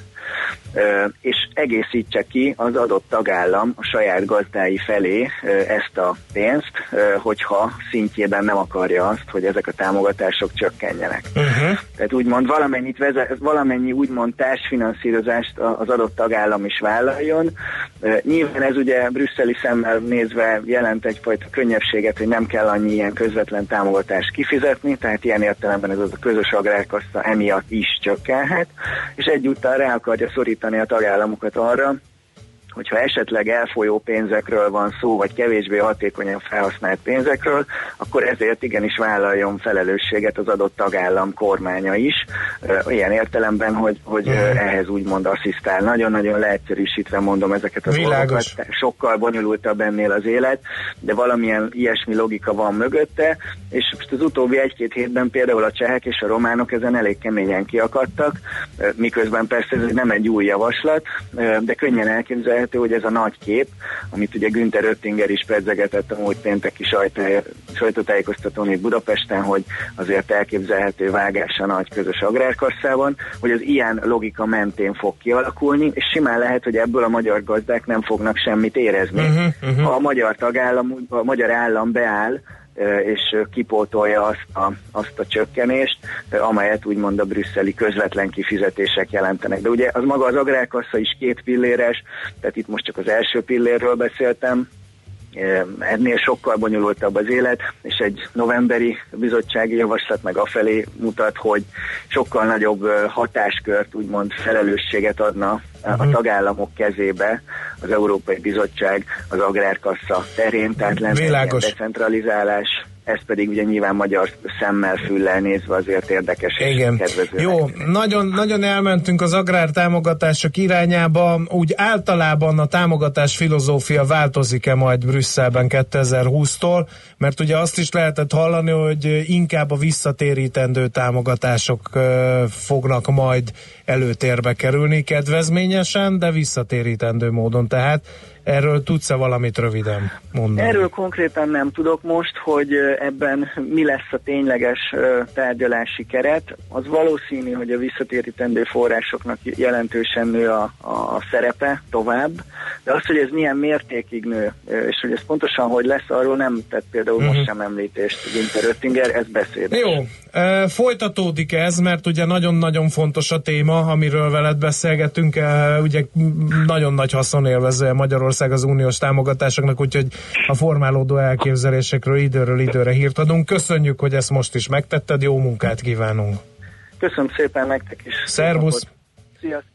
és egészítse ki az adott tagállam a saját gazdái felé ezt a pénzt, hogyha szintjében nem akarja azt, hogy ezek a támogatások csökkenjenek. Uh-huh. Tehát úgymond valamennyit vezet, valamennyi úgymond társfinanszírozást az adott tagállam is vállaljon. Nyilván ez ugye brüsszeli szemmel nézve jelent egyfajta könnyebbséget, hogy nem kell annyi ilyen közvetlen támogatást kifizetni, tehát ilyen értelemben ez az a közös agrárkassa emiatt is csökkenhet, és egyúttal rá akarja szorítani a tagállamokat arra, hogyha esetleg elfolyó pénzekről van szó, vagy kevésbé hatékonyan felhasznált pénzekről, akkor ezért igenis vállaljon felelősséget az adott tagállam kormánya is, ilyen értelemben, hogy, hogy ö, ehhez úgymond asszisztál. Nagyon-nagyon leegyszerűsítve mondom ezeket az dolgokat, sokkal bonyolultabb ennél az élet, de valamilyen ilyesmi logika van mögötte, és most az utóbbi egy-két hétben például a csehek és a románok ezen elég keményen kiakadtak, miközben persze ez nem egy új javaslat, de könnyen elképzelhető, hogy ez a nagy kép, amit ugye Günther Oettinger is pedzegetett a múlt pénteki sajtótájékoztatón itt Budapesten, hogy azért elképzelhető vágás a nagy közös agrárkasszában, hogy az ilyen logika mentén fog kialakulni, és simán lehet, hogy ebből a magyar gazdák nem fognak semmit érezni. Uh-huh, uh-huh. Ha a magyar tagállam, a magyar állam beáll, és kipótolja azt a, azt a csökkenést, amelyet úgymond a brüsszeli közvetlen kifizetések jelentenek. De ugye az maga az agrárkassa is két pilléres, tehát itt most csak az első pillérről beszéltem, ennél sokkal bonyolultabb az élet, és egy novemberi bizottsági javaslat meg afelé mutat, hogy sokkal nagyobb hatáskört, úgymond felelősséget adna a- a tagállamok kezébe az Európai Bizottság az agrárkassa terén, tehát lenne Világos. decentralizálás, ez pedig ugye nyilván magyar szemmel, füllel nézve azért érdekes és Igen. kedvező. Jó, nagyon, nagyon elmentünk az agrártámogatások irányába. Úgy általában a támogatás filozófia változik-e majd Brüsszelben 2020-tól? Mert ugye azt is lehetett hallani, hogy inkább a visszatérítendő támogatások fognak majd előtérbe kerülni kedvezményesen, de visszatérítendő módon. Tehát erről tudsz-e valamit röviden mondani? Erről konkrétan nem tudok most, hogy ebben mi lesz a tényleges tárgyalási keret. Az valószínű, hogy a visszatérítendő forrásoknak jelentősen nő a, a szerepe tovább, de az, hogy ez milyen mértékig nő, és hogy ez pontosan hogy lesz, arról nem tett például Mhm. most sem említést Günther Oettinger, ez beszéd. Jó, folytatódik ez, mert ugye nagyon-nagyon fontos a téma, amiről veled beszélgetünk, ugye nagyon nagy haszonélvezője Magyarország az uniós támogatásoknak, úgyhogy a formálódó elképzelésekről időről időre hírt adunk. Köszönjük, hogy ezt most is megtetted, jó munkát kívánunk! Köszönöm szépen nektek is. Szervusz! Sziasztok!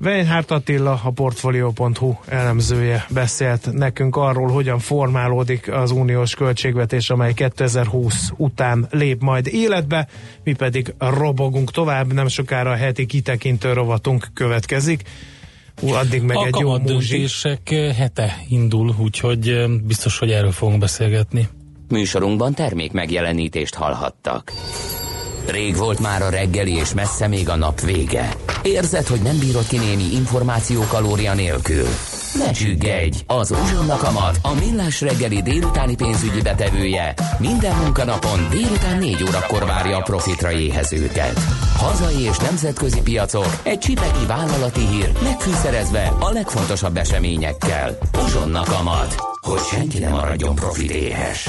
Weinhardt Attila, a Portfolio.hu elemzője beszélt nekünk arról, hogyan formálódik az uniós költségvetés, amely 2020 után lép majd életbe, mi pedig robogunk tovább, nem sokára a heti kitekintő rovatunk következik. Ú, addig meg a egy jó döntések hete indul, úgyhogy biztos, hogy erről fogunk beszélgetni. Műsorunkban termék megjelenítést hallhattak. Rég volt már a reggeli, és messze még a nap vége. Érzed, hogy nem bírod ki némi információ kalória nélkül? Ne csüggedj! Az Uzsonna Kamat, a millás reggeli délutáni pénzügyi betevője minden munkanapon délután 4 órakor várja a profitra éhezőket. Hazai és nemzetközi piacok, egy csipeki vállalati hír, megfűszerezve a legfontosabb eseményekkel. Uzsonna Kamat, hogy senki ne maradjon profit éhes.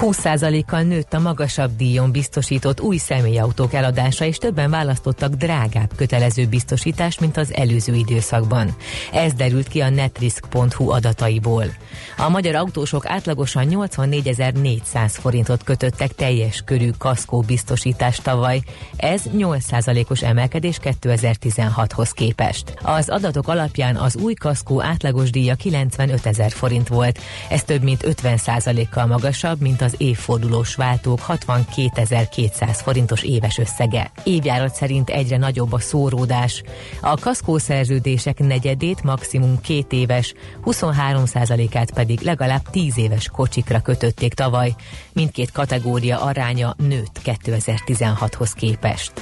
20%-kal nőtt a magasabb díjon biztosított új személyautók eladása, és többen választottak drágább kötelező biztosítást, mint az előző időszakban. Ez derült ki a netrisk.hu adataiból. A magyar autósok átlagosan 84.400 forintot kötöttek teljes körű kaszkó biztosítást tavaly. Ez 8%-os emelkedés 2016-hoz képest. Az adatok alapján az új kaszkó átlagos díja 95 ezer forint volt. Ez több mint 50%-kal magasabb, mint az évfordulós váltók 62.200 forintos éves összege. Évjárat szerint egyre nagyobb a szóródás. A kaszkó szerződések negyedét maximum két éves, 23%-át pedig legalább 10 éves kocsikra kötötték tavaly. Mindkét kategória aránya nőtt 2016-hoz képest.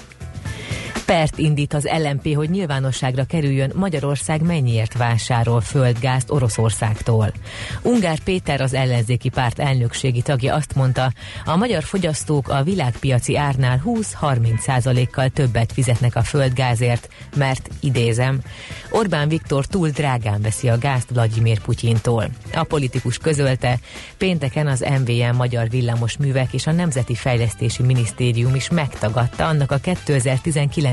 Pert indít az LMP, hogy nyilvánosságra kerüljön Magyarország mennyiért vásárol földgázt Oroszországtól. Ungár Péter az ellenzéki párt elnökségi tagja azt mondta, a magyar fogyasztók a világpiaci árnál 20-30 százalékkal többet fizetnek a földgázért, mert idézem, Orbán Viktor túl drágán veszi a gázt Vladimir Putyintól. A politikus közölte, pénteken az MVM Magyar Villamos Művek és a Nemzeti Fejlesztési Minisztérium is megtagadta annak a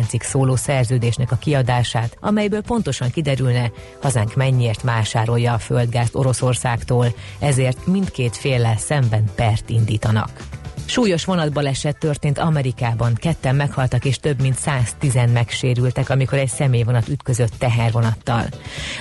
2019-ig szóló szerződésnek a kiadását, amelyből pontosan kiderülne, hazánk mennyiért vásárolja a földgázt Oroszországtól, ezért mindkét féllel szemben pert indítanak. Súlyos vonatbaleset történt Amerikában. Ketten meghaltak és több mint 110 megsérültek, amikor egy személyvonat ütközött tehervonattal.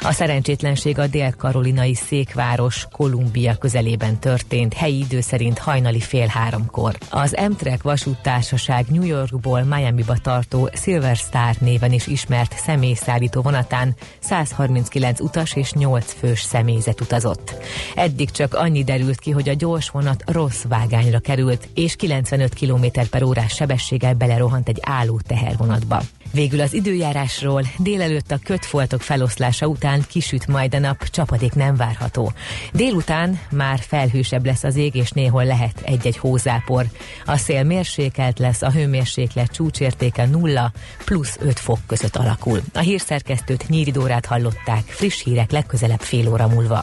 A szerencsétlenség a dél-karolinai székváros Kolumbia közelében történt, helyi idő szerint hajnali fél háromkor. Az Amtrak vasúttársaság New Yorkból Miami-ba tartó Silver Star néven is ismert személyszállító vonatán 139 utas és 8 fős személyzet utazott. Eddig csak annyi derült ki, hogy a gyors vonat rossz vágányra került, és 95 km per órás sebességgel belerohant egy álló tehervonatba. Végül az időjárásról délelőtt a kötfoltok feloszlása után kisüt majd a nap, csapadék nem várható. Délután már felhősebb lesz az ég, és néhol lehet egy-egy hózápor. A szél mérsékelt lesz, a hőmérséklet csúcsértéke nulla plusz 5 fok között alakul. A hírszerkesztőt Nyíridórát hallották, friss hírek legközelebb fél óra múlva.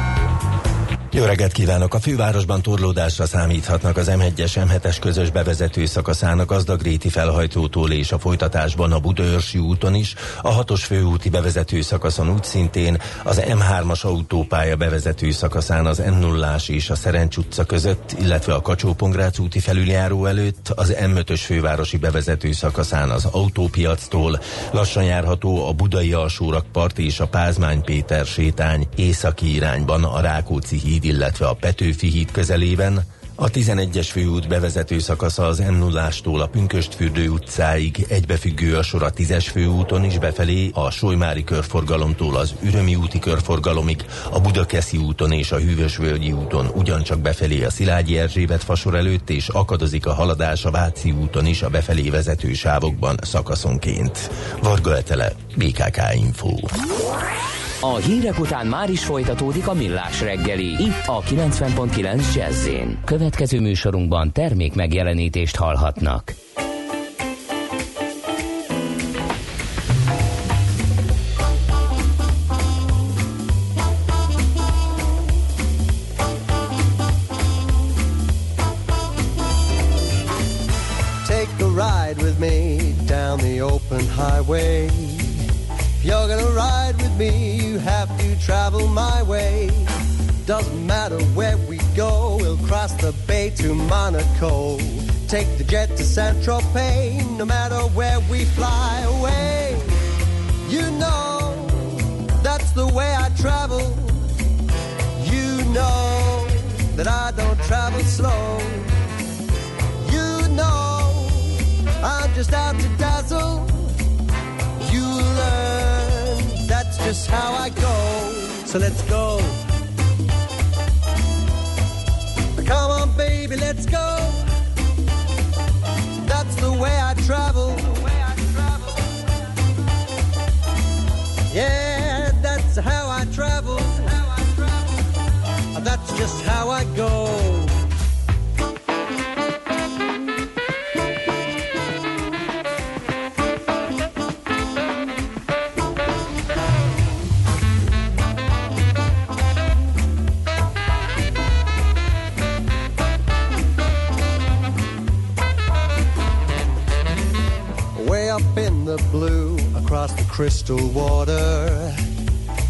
jó reggelt kívánok! A fővárosban torlódásra számíthatnak az M1-es M7-es közös bevezető szakaszának Azdagréti felhajtótól és a folytatásban a Budaörsi úton is, a hatos főúti bevezető szakaszon úgy szintén, az M3-as autópálya bevezető szakaszán az m 0 és a Szerencs utca között, illetve a kacsó úti felüljáró előtt, az M5-ös fővárosi bevezető szakaszán az autópiactól, lassan járható a Budai alsórakpart és a Pázmány Péter sétány északi irányban a Rákóczi híd híd, illetve a Petőfi híd közelében, a 11-es főút bevezető szakasza az m 0 a Pünköstfürdő utcáig, egybefüggő a sor a 10-es főúton is befelé, a Solymári körforgalomtól az Ürömi úti körforgalomig, a Budakeszi úton és a Hűvösvölgyi úton ugyancsak befelé a Szilágyi Erzsébet fasor előtt, és akadozik a haladás a Váci úton is a befelé vezető sávokban szakaszonként. Varga Etele, BKK Info. A hírek után már is folytatódik a millás reggeli. Itt a 90.9 jazz Következő műsorunkban termék megjelenítést hallhatnak. Me down the open highway you're gonna ride with me, have to travel my way. Doesn't matter where we go, we'll cross the bay to Monaco. Take the jet to Saint Tropez, no matter where we fly away. You know, that's the way I travel. You know that I don't travel slow. You know, I'm just out to dazzle. Just how I go. So let's go. Come on, baby, let's go. That's the way I travel. Yeah, that's how I travel. That's just how I go. The blue across the crystal water.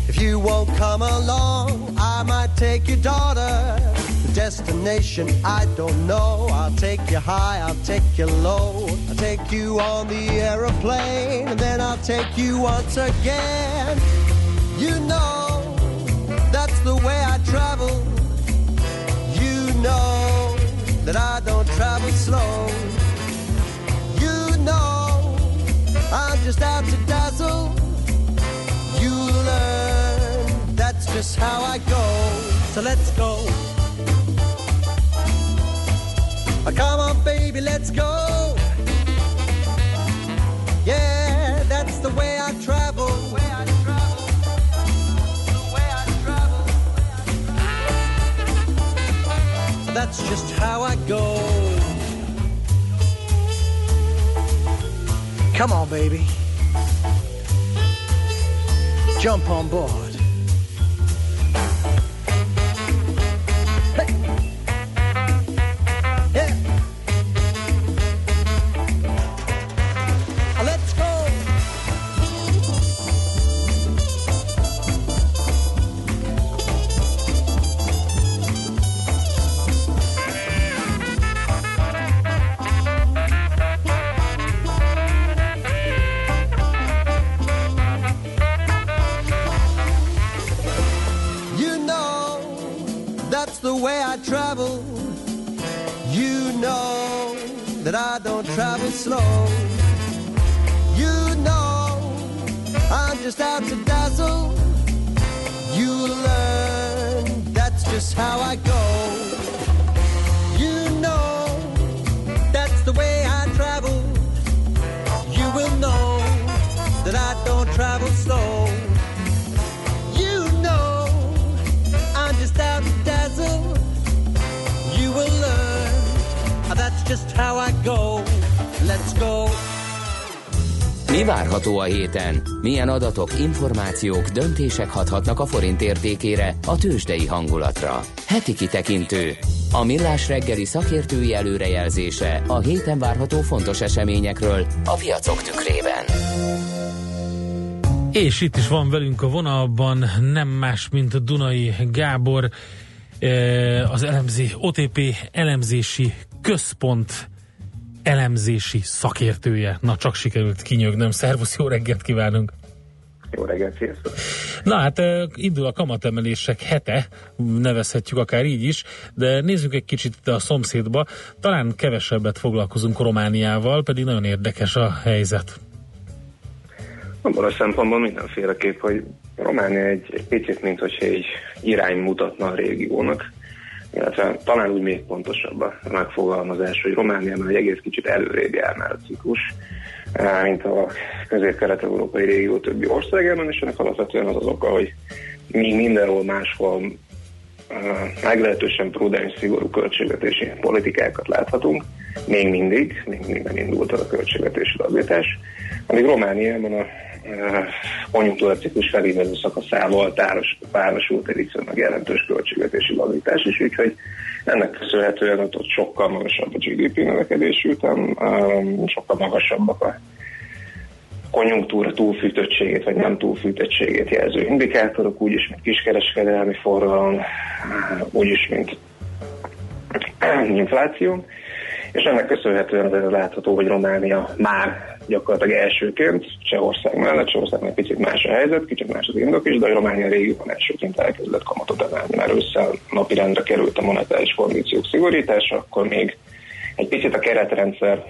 If you won't come along, I might take your daughter. The destination I don't know. I'll take you high, I'll take you low. I'll take you on the aeroplane, and then I'll take you once again. You know, that's the way I travel. You know that I don't travel slow. I'm just out to dazzle. You learn that's just how I go. So let's go. Oh, come on, baby, let's go. Yeah, that's the way I travel. That's just how I go. Come on, baby. Jump on board. Slow. Várható a héten? Milyen adatok, információk, döntések hathatnak a forint értékére, a tőzsdei hangulatra? Heti kitekintő. A millás reggeli szakértői előrejelzése a héten várható fontos eseményekről a piacok tükrében. És itt is van velünk a vonalban nem más, mint Dunai Gábor, eh, az elemzé, OTP elemzési központ elemzési szakértője. Na, csak sikerült kinyögnöm. Szervusz, jó reggelt kívánunk! Jó reggelt, sziasztok! Na hát indul a kamatemelések hete, nevezhetjük akár így is, de nézzük egy kicsit a szomszédba. Talán kevesebbet foglalkozunk Romániával, pedig nagyon érdekes a helyzet. Abban a szempontból mindenféleképp, hogy Románia egy, picit, mint hogyha egy irány mutatna a régiónak, illetve talán úgy még pontosabb a megfogalmazás, hogy Románia már egy egész kicsit előrébb jár már a ciklus, eh, mint a közép-kelet-európai régió többi országában, és ennek alapvetően az az oka, hogy mi mindenhol máshol eh, meglehetősen prudens, szigorú költségvetési politikákat láthatunk, még mindig, még mindig nem indult el a költségvetési lazítás, amíg Romániában a konjunktúraciklus felívelő szakaszával táros, párosult egy viszonylag jelentős költségvetési lazítás is, úgyhogy ennek köszönhetően ott, ott sokkal magasabb a GDP növekedés után, sokkal magasabbak a konjunktúra túlfűtöttségét vagy nem túlfűtöttségét jelző indikátorok, úgyis, mint kiskereskedelmi forgalom, úgyis, mint [CLEARS THROAT] infláció. És ennek köszönhetően az látható, hogy Románia már gyakorlatilag elsőként, Csehország mellett, Csehország egy picit más a helyzet, kicsit más az indok is, de Románia régióban elsőként elkezdett kamatot emelni, mert ősszel napirendre került a monetáris kondíciók szigorítása, akkor még egy picit a keretrendszer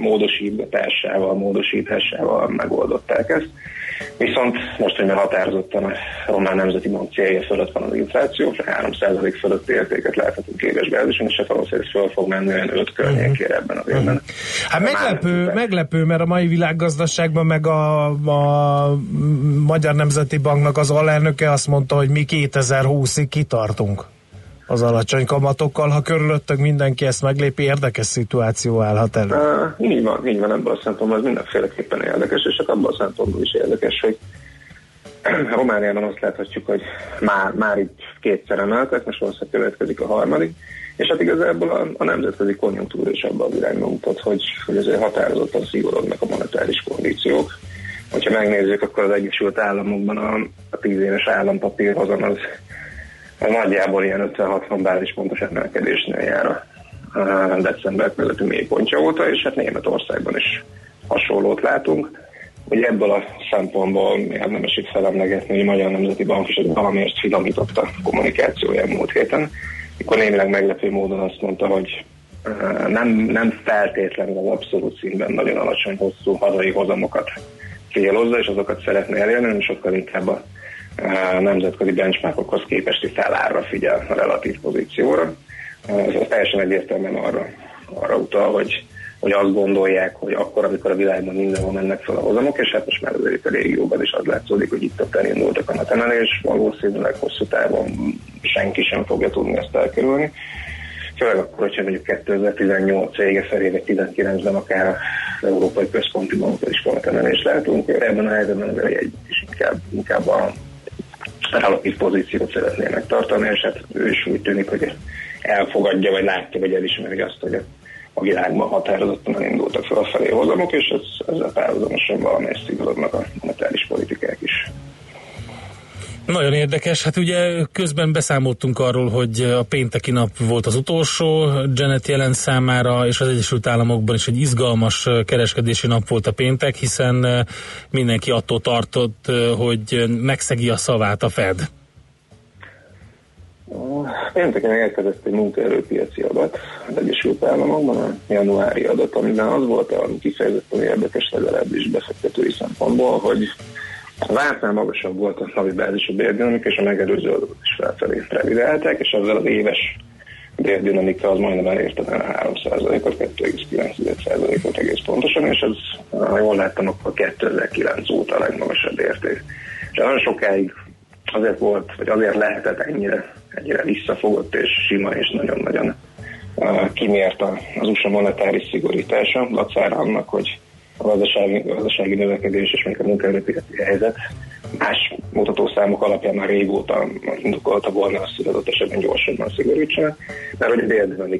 módosításával, módosításával megoldották ezt. Viszont most, hogy már határozottan a Román Nemzeti Bank célja fölött van az infláció, csak 3% fölött értéket láthatunk éves bázison, és hát valószínűleg föl fog menni olyan 5 környékére ebben az évben. Hát meglepő, meglepő, mert a mai világgazdaságban meg a, a Magyar Nemzeti Banknak az alelnöke azt mondta, hogy mi 2020-ig kitartunk az alacsony kamatokkal. Ha körülöttök mindenki ezt meglépi, érdekes szituáció állhat elő. Uh, így van, így van, ebből a szempontból ez mindenféleképpen érdekes, és csak abban a szempontból is érdekes, hogy [CLEARS THROAT] Romániában azt láthatjuk, hogy már, már itt kétszer emeltek, most valószínűleg következik a harmadik, És hát igazából a, a nemzetközi konjunktúra is abban az irányba mutat, hogy, hogy azért határozottan szigorodnak a monetáris kondíciók. Hogyha megnézzük, akkor az Egyesült Államokban a, a 10 éves állampapírhozam az, az nagyjából ilyen 50-60 bázispontos emelkedésnél jár a, december közötti mélypontja óta, és hát Németországban is hasonlót látunk. Ugye ebből a szempontból érdemes itt felemlegetni, hogy a Magyar Nemzeti Bank is valamiért finomította a kommunikációján múlt héten, mikor némileg meglepő módon azt mondta, hogy nem, nem feltétlenül az abszolút színben nagyon alacsony, hosszú hazai hozamokat célozza, és azokat szeretne elérni, hanem sokkal inkább a nemzetközi benchmarkokhoz képesti felárra figyel a relatív pozícióra. Ez teljesen egyértelműen arra, arra utal, hogy hogy azt gondolják, hogy akkor, amikor a világban mindenhol mennek fel a hozamok, és hát most már azért itt a régióban is az látszódik, hogy itt ott elindultak a emelés, valószínűleg hosszú távon senki sem fogja tudni ezt elkerülni. Főleg akkor, hogyha mondjuk 2018 vége felé, vagy 19-ben akár az Európai Központi Bankot is kamatemelést látunk, ebben a helyzetben az egy is inkább, inkább a relatív pozíciót szeretné megtartani, és hát ő is úgy tűnik, hogy elfogadja, vagy látja, vagy elismeri azt, hogy a világban határozottan elindultak fel a felé hozamok, és ez, ezzel párhuzamosan valamelyest szigorodnak a monetáris politikák. Nagyon érdekes. Hát ugye közben beszámoltunk arról, hogy a pénteki nap volt az utolsó Janet Jelen számára, és az Egyesült Államokban is egy izgalmas kereskedési nap volt a péntek, hiszen mindenki attól tartott, hogy megszegi a szavát a Fed. Pénteken érkezett egy munkaerőpiaci adat az Egyesült Államokban, a januári adat, amiben az volt a kifejezetten érdekes legalábbis befektetői szempontból, hogy vártnál magasabb volt a havi bázisú bérdinamika, és a megelőző adatot is felfelé revidálták, és ezzel az éves bérdinamika az majdnem elérte a 3%-ot, 2,9%-ot egész pontosan, és ez, ha jól láttam, akkor 2009 óta a legmagasabb érték. És nagyon sokáig azért volt, vagy azért lehetett ennyire, ennyire visszafogott és sima és nagyon-nagyon kimért az USA monetáris szigorítása, dacára annak, hogy a gazdasági, gazdasági növekedés és még a munkaerőpiaci helyzet más mutatószámok alapján már régóta indokolta volna azt, hogy adott esetben gyorsabban szigorítsanak, mert hogy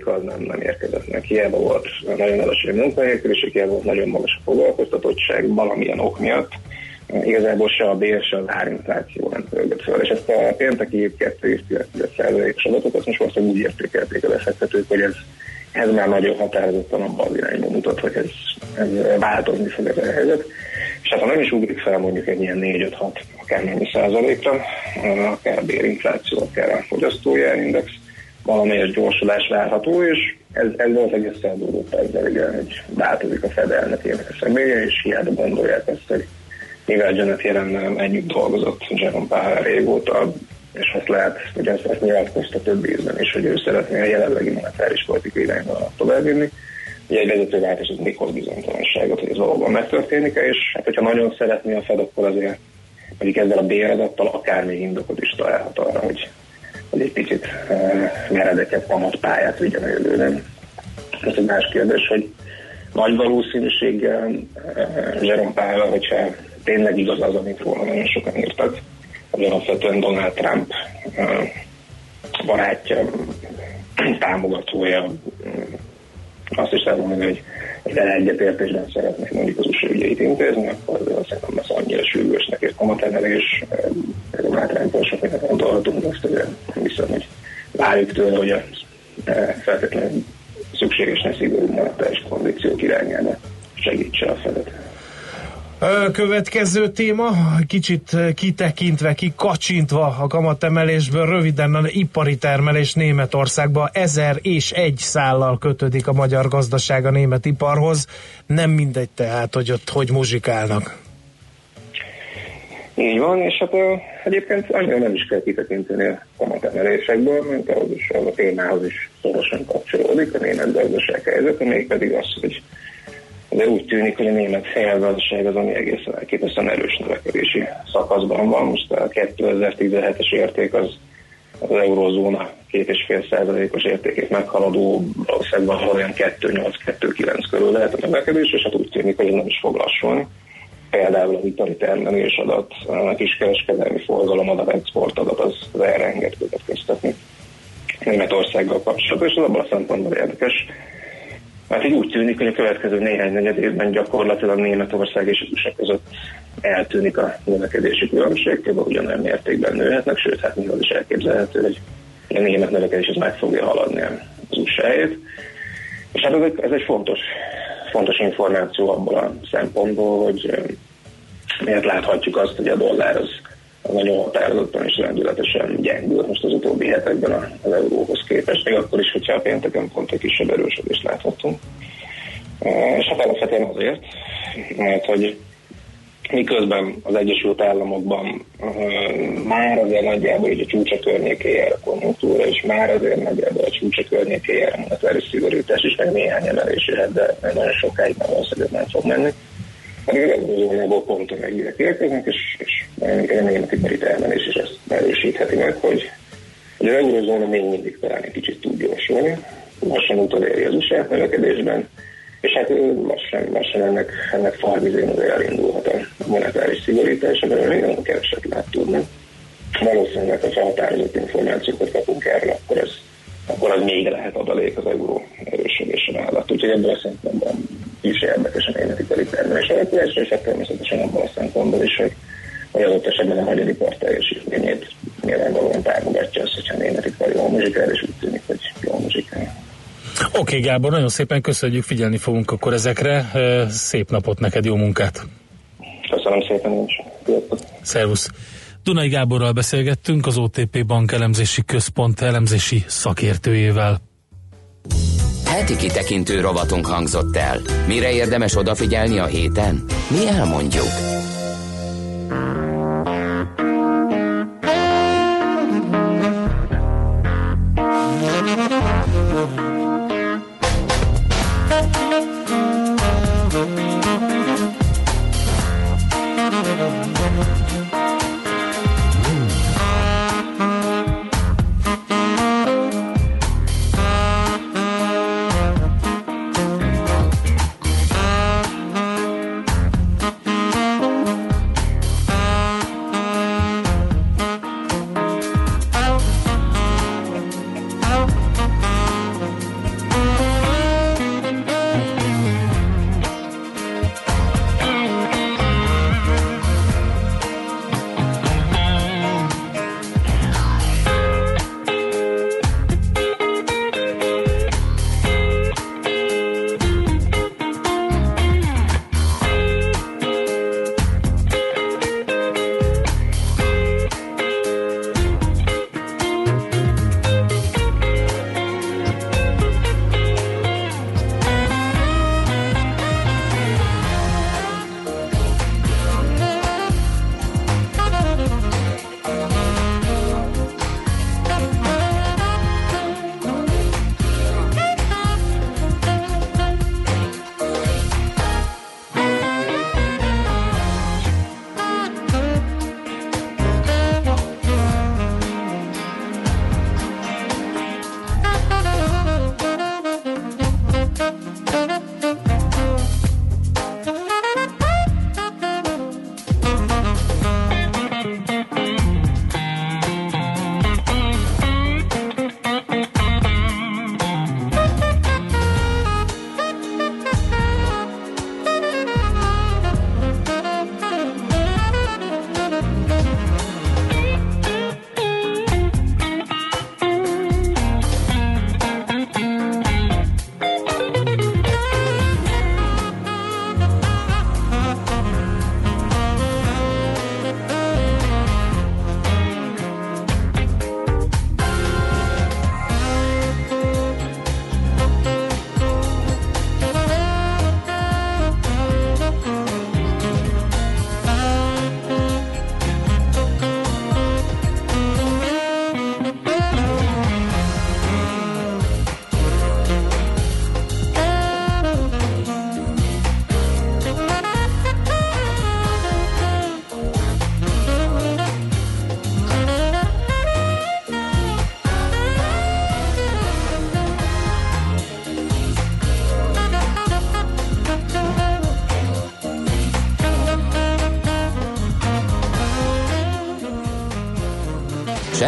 a az nem, nem érkezett meg. Hiába volt nagyon alacsony munkanélküliség, hiába volt nagyon magas a foglalkoztatottság valamilyen ok miatt, igazából se a bér, se az árinfláció nem pörgött föl. És ezt a pénteki 2,9%-os adatot, azt most valószínűleg úgy értékelték a befektetők, hogy ez, ez már nagyon határozottan abban az irányba mutat, hogy ez, ez változni fog ez a helyzet. És hát ha nem is ugrik fel mondjuk egy ilyen 4-5-6 akár mennyi százalékra, akár a bérinfláció, akár a fogyasztói index, valamelyes gyorsulás várható, és ez, ez valószínűleg összeadódott ezzel, igen, hogy változik a Fed elnökének a személye, és hiába gondolják ezt, hogy mivel Janet jelen együtt dolgozott Jerome Powell régóta, és azt lehet, hogy ezt, ezt nyilatkozta több ízben is, hogy ő szeretné a jelenlegi monetáris politikai irányba továbbvinni. Ugye egy vezetőváltás az még hoz bizonytalanságot, hogy ez valóban megtörténik és hát hogyha nagyon szeretné a Fed, akkor azért mondjuk ezzel a béradattal akár még indokot is találhat arra, hogy, hogy egy picit uh, meredekebb kamatpályát vigyen a jövőben. Ez egy más kérdés, hogy nagy valószínűséggel uh, Jerome Powell, hogyha tényleg igaz az, amit róla nagyon sokan írtak, hogy alapvetően Donald Trump barátja, támogatója, azt is lehet mondani, hogy egy egyetértésben szeretnék mondjuk az USA ügyeit intézni, akkor szerintem ez annyira sürgősnek és kamatemelés, Donald Trumpon sok mindent gondolhatunk, azt ugye viszont, hogy várjuk tőle, hogy a feltétlenül szükséges ne szigorú monetáris kondíciók irányába segítse a fedet. Következő téma, kicsit kitekintve, kikacsintva a kamatemelésből, röviden a ipari termelés Németországban ezer és egy szállal kötődik a magyar gazdaság a német iparhoz. Nem mindegy tehát, hogy ott hogy muzsikálnak. Így van, és hát egyébként annyira nem is kell kitekinteni a kamatemelésekből, mint ahhoz is, az a témához is szorosan kapcsolódik a német gazdaság helyzete, mégpedig az, hogy de úgy tűnik, hogy a német fejlgazdaság az, ami egészen elképesztően erős növekedési szakaszban van. Most a 2017-es érték az az eurózóna 2,5%-os értékét meghaladó, valószínűleg olyan 2,8-2,9 körül lehet a növekedés, és hát úgy tűnik, hogy nem is fog lassulni. Például a ipari termelés adat, a kiskereskedelmi forgalom adat, export adat, az, az erre enged következtetni. Németországgal kapcsolatban, és az abban a szempontból érdekes. Mert úgy tűnik, hogy a következő néhány negyed évben gyakorlatilag Németország és az USA között eltűnik a növekedési különbség, kb. ugyanolyan mértékben nőhetnek, sőt, hát még az is elképzelhető, hogy a német növekedés az meg fogja haladni az usa -ét. És hát ez egy, ez egy fontos, fontos információ abból a szempontból, hogy ö, miért láthatjuk azt, hogy a dollár az nagyon határozottan és rendületesen gyengült most az utóbbi hetekben az euróhoz képest, még akkor is, hogyha a pénteken pont egy kisebb erősödést láthatunk. E, És hát alapvetően azért, mert hogy miközben az Egyesült Államokban uh, már azért nagyjából így a csúcsa környéké jár a konjunktúra, és már azért nagyjából a csúcsa környéké jár a monetáris szigorítás is, meg néhány emelés jöhet, de nagyon sokáig nem valószínűleg nem fog menni. Pedig az eurozónából pont a megírek érkeznek, és, és a német ipari termelés is ezt erősítheti meg, hogy, hogy az eurozóna még mindig talán egy kicsit tud gyorsulni, lassan utoléri az USA növekedésben, és hát lassan, lassan ennek, ennek farvizén azért elindulhat a monetáris szigorítás, amiről még nagyon keveset lehet tudni. Valószínűleg, ha felhatározott információkat kapunk erről, akkor ez akkor az még lehet adalék az euró erősödése mellett. Úgyhogy ebből a szempontból is érdekes a német ipari termelés alakulásra, és hát természetesen abban a szempontból is, hogy hogy adott esetben a magyar ipar teljesítményét nyilvánvalóan támogatja azt, hogyha a német ipar jól muzsikál, és úgy tűnik, hogy jól muzsikál. Oké, okay, Gábor, nagyon szépen köszönjük, figyelni fogunk akkor ezekre. Szép napot neked, jó munkát! Köszönöm szépen, én is. Szervusz! Dunai Gáborral beszélgettünk, az OTP Bank elemzési központ elemzési szakértőjével. Heti kitekintő rovatunk hangzott el. Mire érdemes odafigyelni a héten? Mi elmondjuk.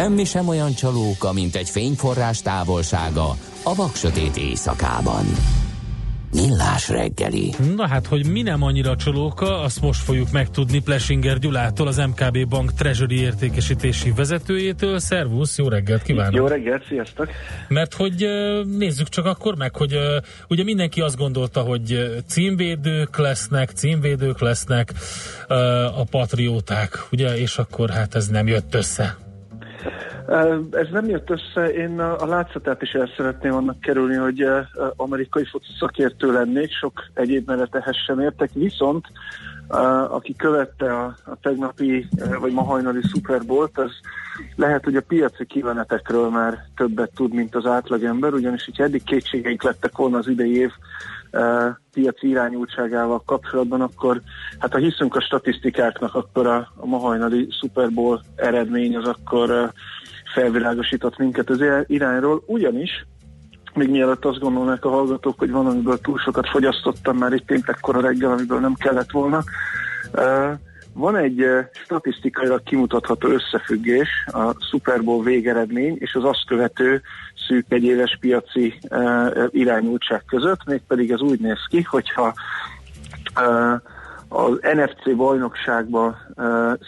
Semmi sem olyan csalóka, mint egy fényforrás távolsága a vaksötét éjszakában. Millás reggeli. Na hát, hogy mi nem annyira csalóka, azt most fogjuk megtudni Plesinger Gyulától, az MKB Bank Treasury értékesítési vezetőjétől. Szervusz, jó reggelt kívánok! Jó reggelt, sziasztok! Mert hogy nézzük csak akkor meg, hogy ugye mindenki azt gondolta, hogy címvédők lesznek, címvédők lesznek a patrióták, ugye, és akkor hát ez nem jött össze. Ez nem jött össze, én a látszatát is el szeretném annak kerülni, hogy amerikai foci szakértő lennék, sok egyéb mellett sem értek, viszont aki követte a, tegnapi vagy ma hajnali Super Bowl-t, az lehet, hogy a piaci kivenetekről már többet tud, mint az átlagember, ugyanis így eddig kétségeink lettek volna az idei év piaci irányultságával kapcsolatban, akkor hát ha hiszünk a statisztikáknak, akkor a, a ma hajnali Super Bowl eredmény az akkor felvilágosított minket az irányról, ugyanis még mielőtt azt gondolnák a hallgatók, hogy van, amiből túl sokat fogyasztottam már itt péntekkor a reggel, amiből nem kellett volna. Van egy statisztikailag kimutatható összefüggés a Super Bowl végeredmény és az azt követő szűk egyéves piaci irányultság között, mégpedig ez úgy néz ki, hogyha az NFC bajnokságban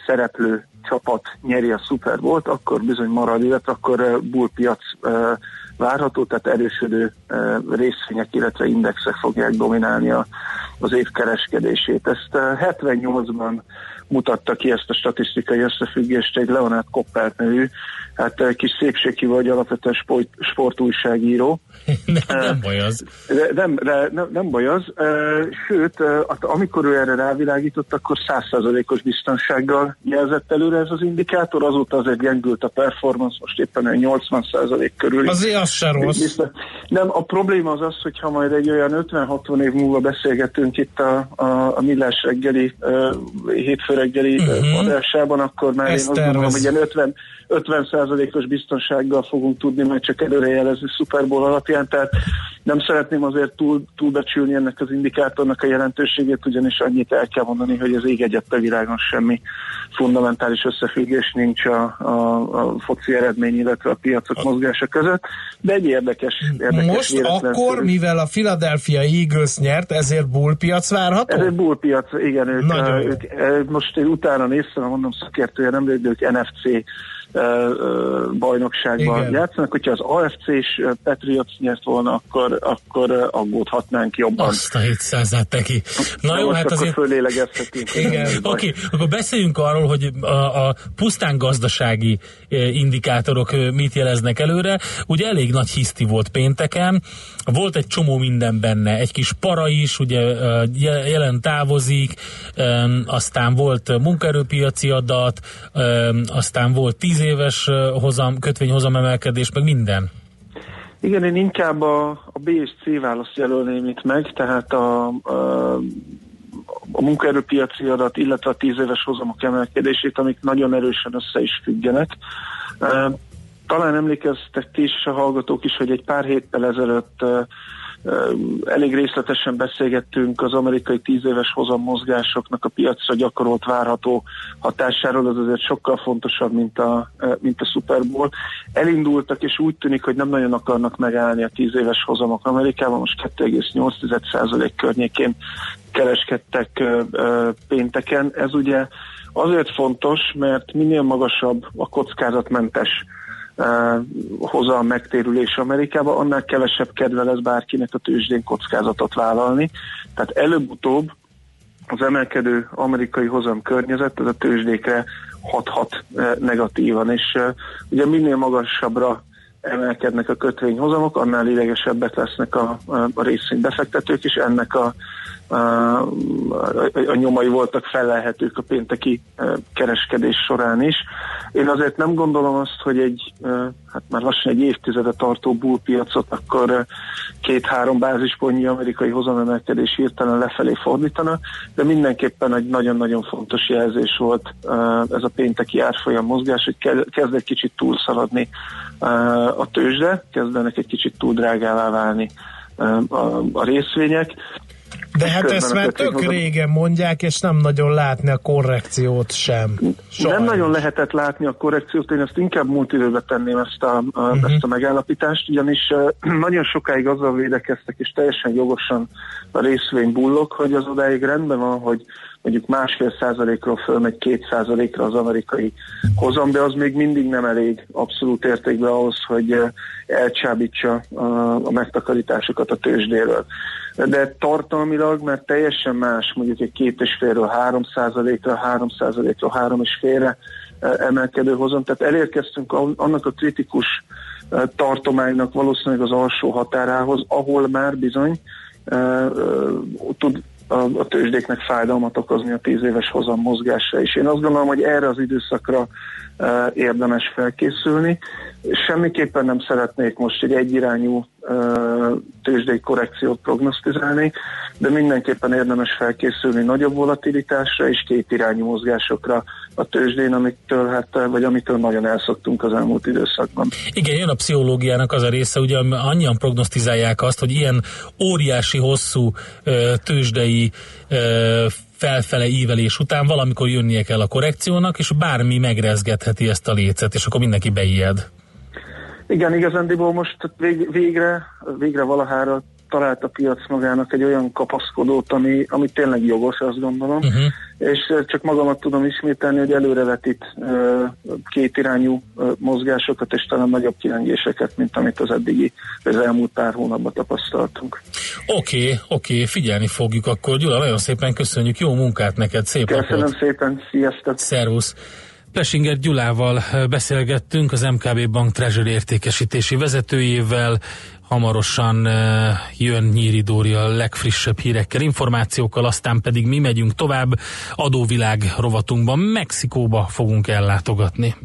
szereplő csapat nyeri a Super Bowl-t, akkor bizony marad, illetve akkor uh, bullpiac uh, várható, tehát erősödő uh, részvények, illetve indexek fogják dominálni az év kereskedését. Ezt uh, 78-ban mutatta ki ezt a statisztikai összefüggést egy Leonard Koppert nevű, hát uh, kis szépségkívül, vagy alapvetően sport, sportújságíró. [LAUGHS] nem, nem baj az. De, nem, de, nem, nem baj az. Uh, sőt, uh, amikor ő erre rávilágított, akkor 100%-os biztonsággal jelzett előre ez az indikátor, azóta azért gyengült a performance, most éppen olyan 80% körül. Azért az se rossz. Nem, a probléma az az, hogyha majd egy olyan 50-60 év múlva beszélgetünk itt a, a, a Millás reggeli, hétfő reggeli uh-huh. Adásában, akkor már Ezt én azt gondolom, tervez. hogy ilyen 50 50%-os biztonsággal fogunk tudni majd csak előrejelezni Super Bowl alapján, tehát nem szeretném azért túl, túlbecsülni ennek az indikátornak a jelentőségét, ugyanis annyit el kell mondani, hogy az ég egyet a világon semmi fundamentális összefüggés nincs a, a, a foci eredmény, illetve a piacok mozgása között, de egy érdekes, érdekes Most akkor, mivel a Philadelphia Eagles nyert, ezért bullpiac várható? Ez egy bullpiac, igen, ők, uh, jó. ők uh, most én utána néztem, mondom szakértője nem, de ők NFC bajnokságban Igen. játszanak. Hogyha az AFC-s uh, Patriots nyert volna, akkor, akkor aggódhatnánk jobban. Azt a 700 teki. Na De jó, hát azért... fölélegezhetünk. Igen. Oké, okay, akkor beszéljünk arról, hogy a, a pusztán gazdasági indikátorok mit jeleznek előre. Ugye elég nagy hiszti volt pénteken, volt egy csomó minden benne, egy kis para is, ugye je- jelen távozik, aztán volt munkaerőpiaci adat, aztán volt 10 éves hozam, kötvényhozam emelkedés, meg minden. Igen, én inkább a, a B és C választ jelölném itt meg, tehát a, a, a munkaerőpiaci adat, illetve a tíz éves hozamok emelkedését, amik nagyon erősen össze is függenek. Talán emlékeztek ti is, a hallgatók is, hogy egy pár héttel ezelőtt elég részletesen beszélgettünk az amerikai tíz éves hozam mozgásoknak a piacra gyakorolt várható hatásáról, az azért sokkal fontosabb, mint a, mint a Super Bowl. Elindultak, és úgy tűnik, hogy nem nagyon akarnak megállni a tíz éves hozamok Amerikában, most 2,8% környékén kereskedtek pénteken. Ez ugye azért fontos, mert minél magasabb a kockázatmentes ö, hozam megtérülés Amerikában, annál kevesebb kedve lesz bárkinek a tőzsdén kockázatot vállalni. Tehát előbb-utóbb az emelkedő amerikai hozam környezet, ez a tőzsdékre hathat negatívan, és ugye minél magasabbra emelkednek a kötvényhozamok, annál idegesebbek lesznek a, a, részvénybefektetők, és ennek a, a, a, a nyomai voltak felelhetők a pénteki eh, kereskedés során is. Én azért nem gondolom azt, hogy egy, eh, hát már lassan egy évtizede tartó bullpiacot, akkor eh, két-három bázispontnyi amerikai hozamemelkedés hirtelen lefelé fordítana, de mindenképpen egy nagyon-nagyon fontos jelzés volt ez a pénteki árfolyam mozgás, hogy ke- kezd egy kicsit túlszaladni a tőzsde, kezdenek egy kicsit túl drágává válni a részvények. De hát ezt már tök hozam- régen mondják, és nem nagyon látni a korrekciót sem. Nem nagyon lehetett látni a korrekciót, én ezt inkább múlt időbe tenném ezt a, a, uh-huh. ezt a megállapítást, ugyanis [CLEARS THROAT] nagyon sokáig azzal védekeztek, és teljesen jogosan a részvény bullog, hogy az odáig rendben van, hogy mondjuk másfél százalékról fölmegy két százalékra az amerikai hozam, de az még mindig nem elég abszolút értékben ahhoz, hogy elcsábítsa a, a megtakarításokat a tőzsdéről. De tartalmilag, mert teljesen más, mondjuk egy két és félről három százalékra, három százalékra, három és félre eh, emelkedő hozam. Tehát elérkeztünk annak a kritikus eh, tartománynak valószínűleg az alsó határához, ahol már bizony eh, tud a, tőzsdéknek fájdalmat okozni a tíz éves hozam mozgásra is. Én azt gondolom, hogy erre az időszakra érdemes felkészülni. Semmiképpen nem szeretnék most egy egyirányú tőzsdei korrekciót prognosztizálni, de mindenképpen érdemes felkészülni nagyobb volatilitásra és két irányú mozgásokra a tőzsdén, amitől, hát, vagy amitől nagyon elszoktunk az elmúlt időszakban. Igen, jön a pszichológiának az a része, ugye annyian prognosztizálják azt, hogy ilyen óriási, hosszú tőzsdei felfele ívelés után valamikor jönnie kell a korrekciónak, és bármi megrezgetheti ezt a lécet, és akkor mindenki beijed. Igen, igazándiból most vég, végre, végre valahára talált a piac magának egy olyan kapaszkodót, ami, ami tényleg jogos, azt gondolom, uh-huh. és csak magamat tudom ismételni, hogy előrevetít kétirányú mozgásokat, és talán nagyobb kilengéseket, mint amit az eddigi, az elmúlt pár hónapban tapasztaltunk. Oké, okay, oké, okay, figyelni fogjuk akkor. Gyula, nagyon szépen köszönjük, jó munkát neked, szép Köszönöm napot. szépen, sziasztok! Szervusz! Plesinger Gyulával beszélgettünk, az MKB Bank Treasury értékesítési vezetőjével. Hamarosan uh, jön Nyíri Dóri a legfrissebb hírekkel, információkkal, aztán pedig mi megyünk tovább adóvilág rovatunkban. Mexikóba fogunk ellátogatni.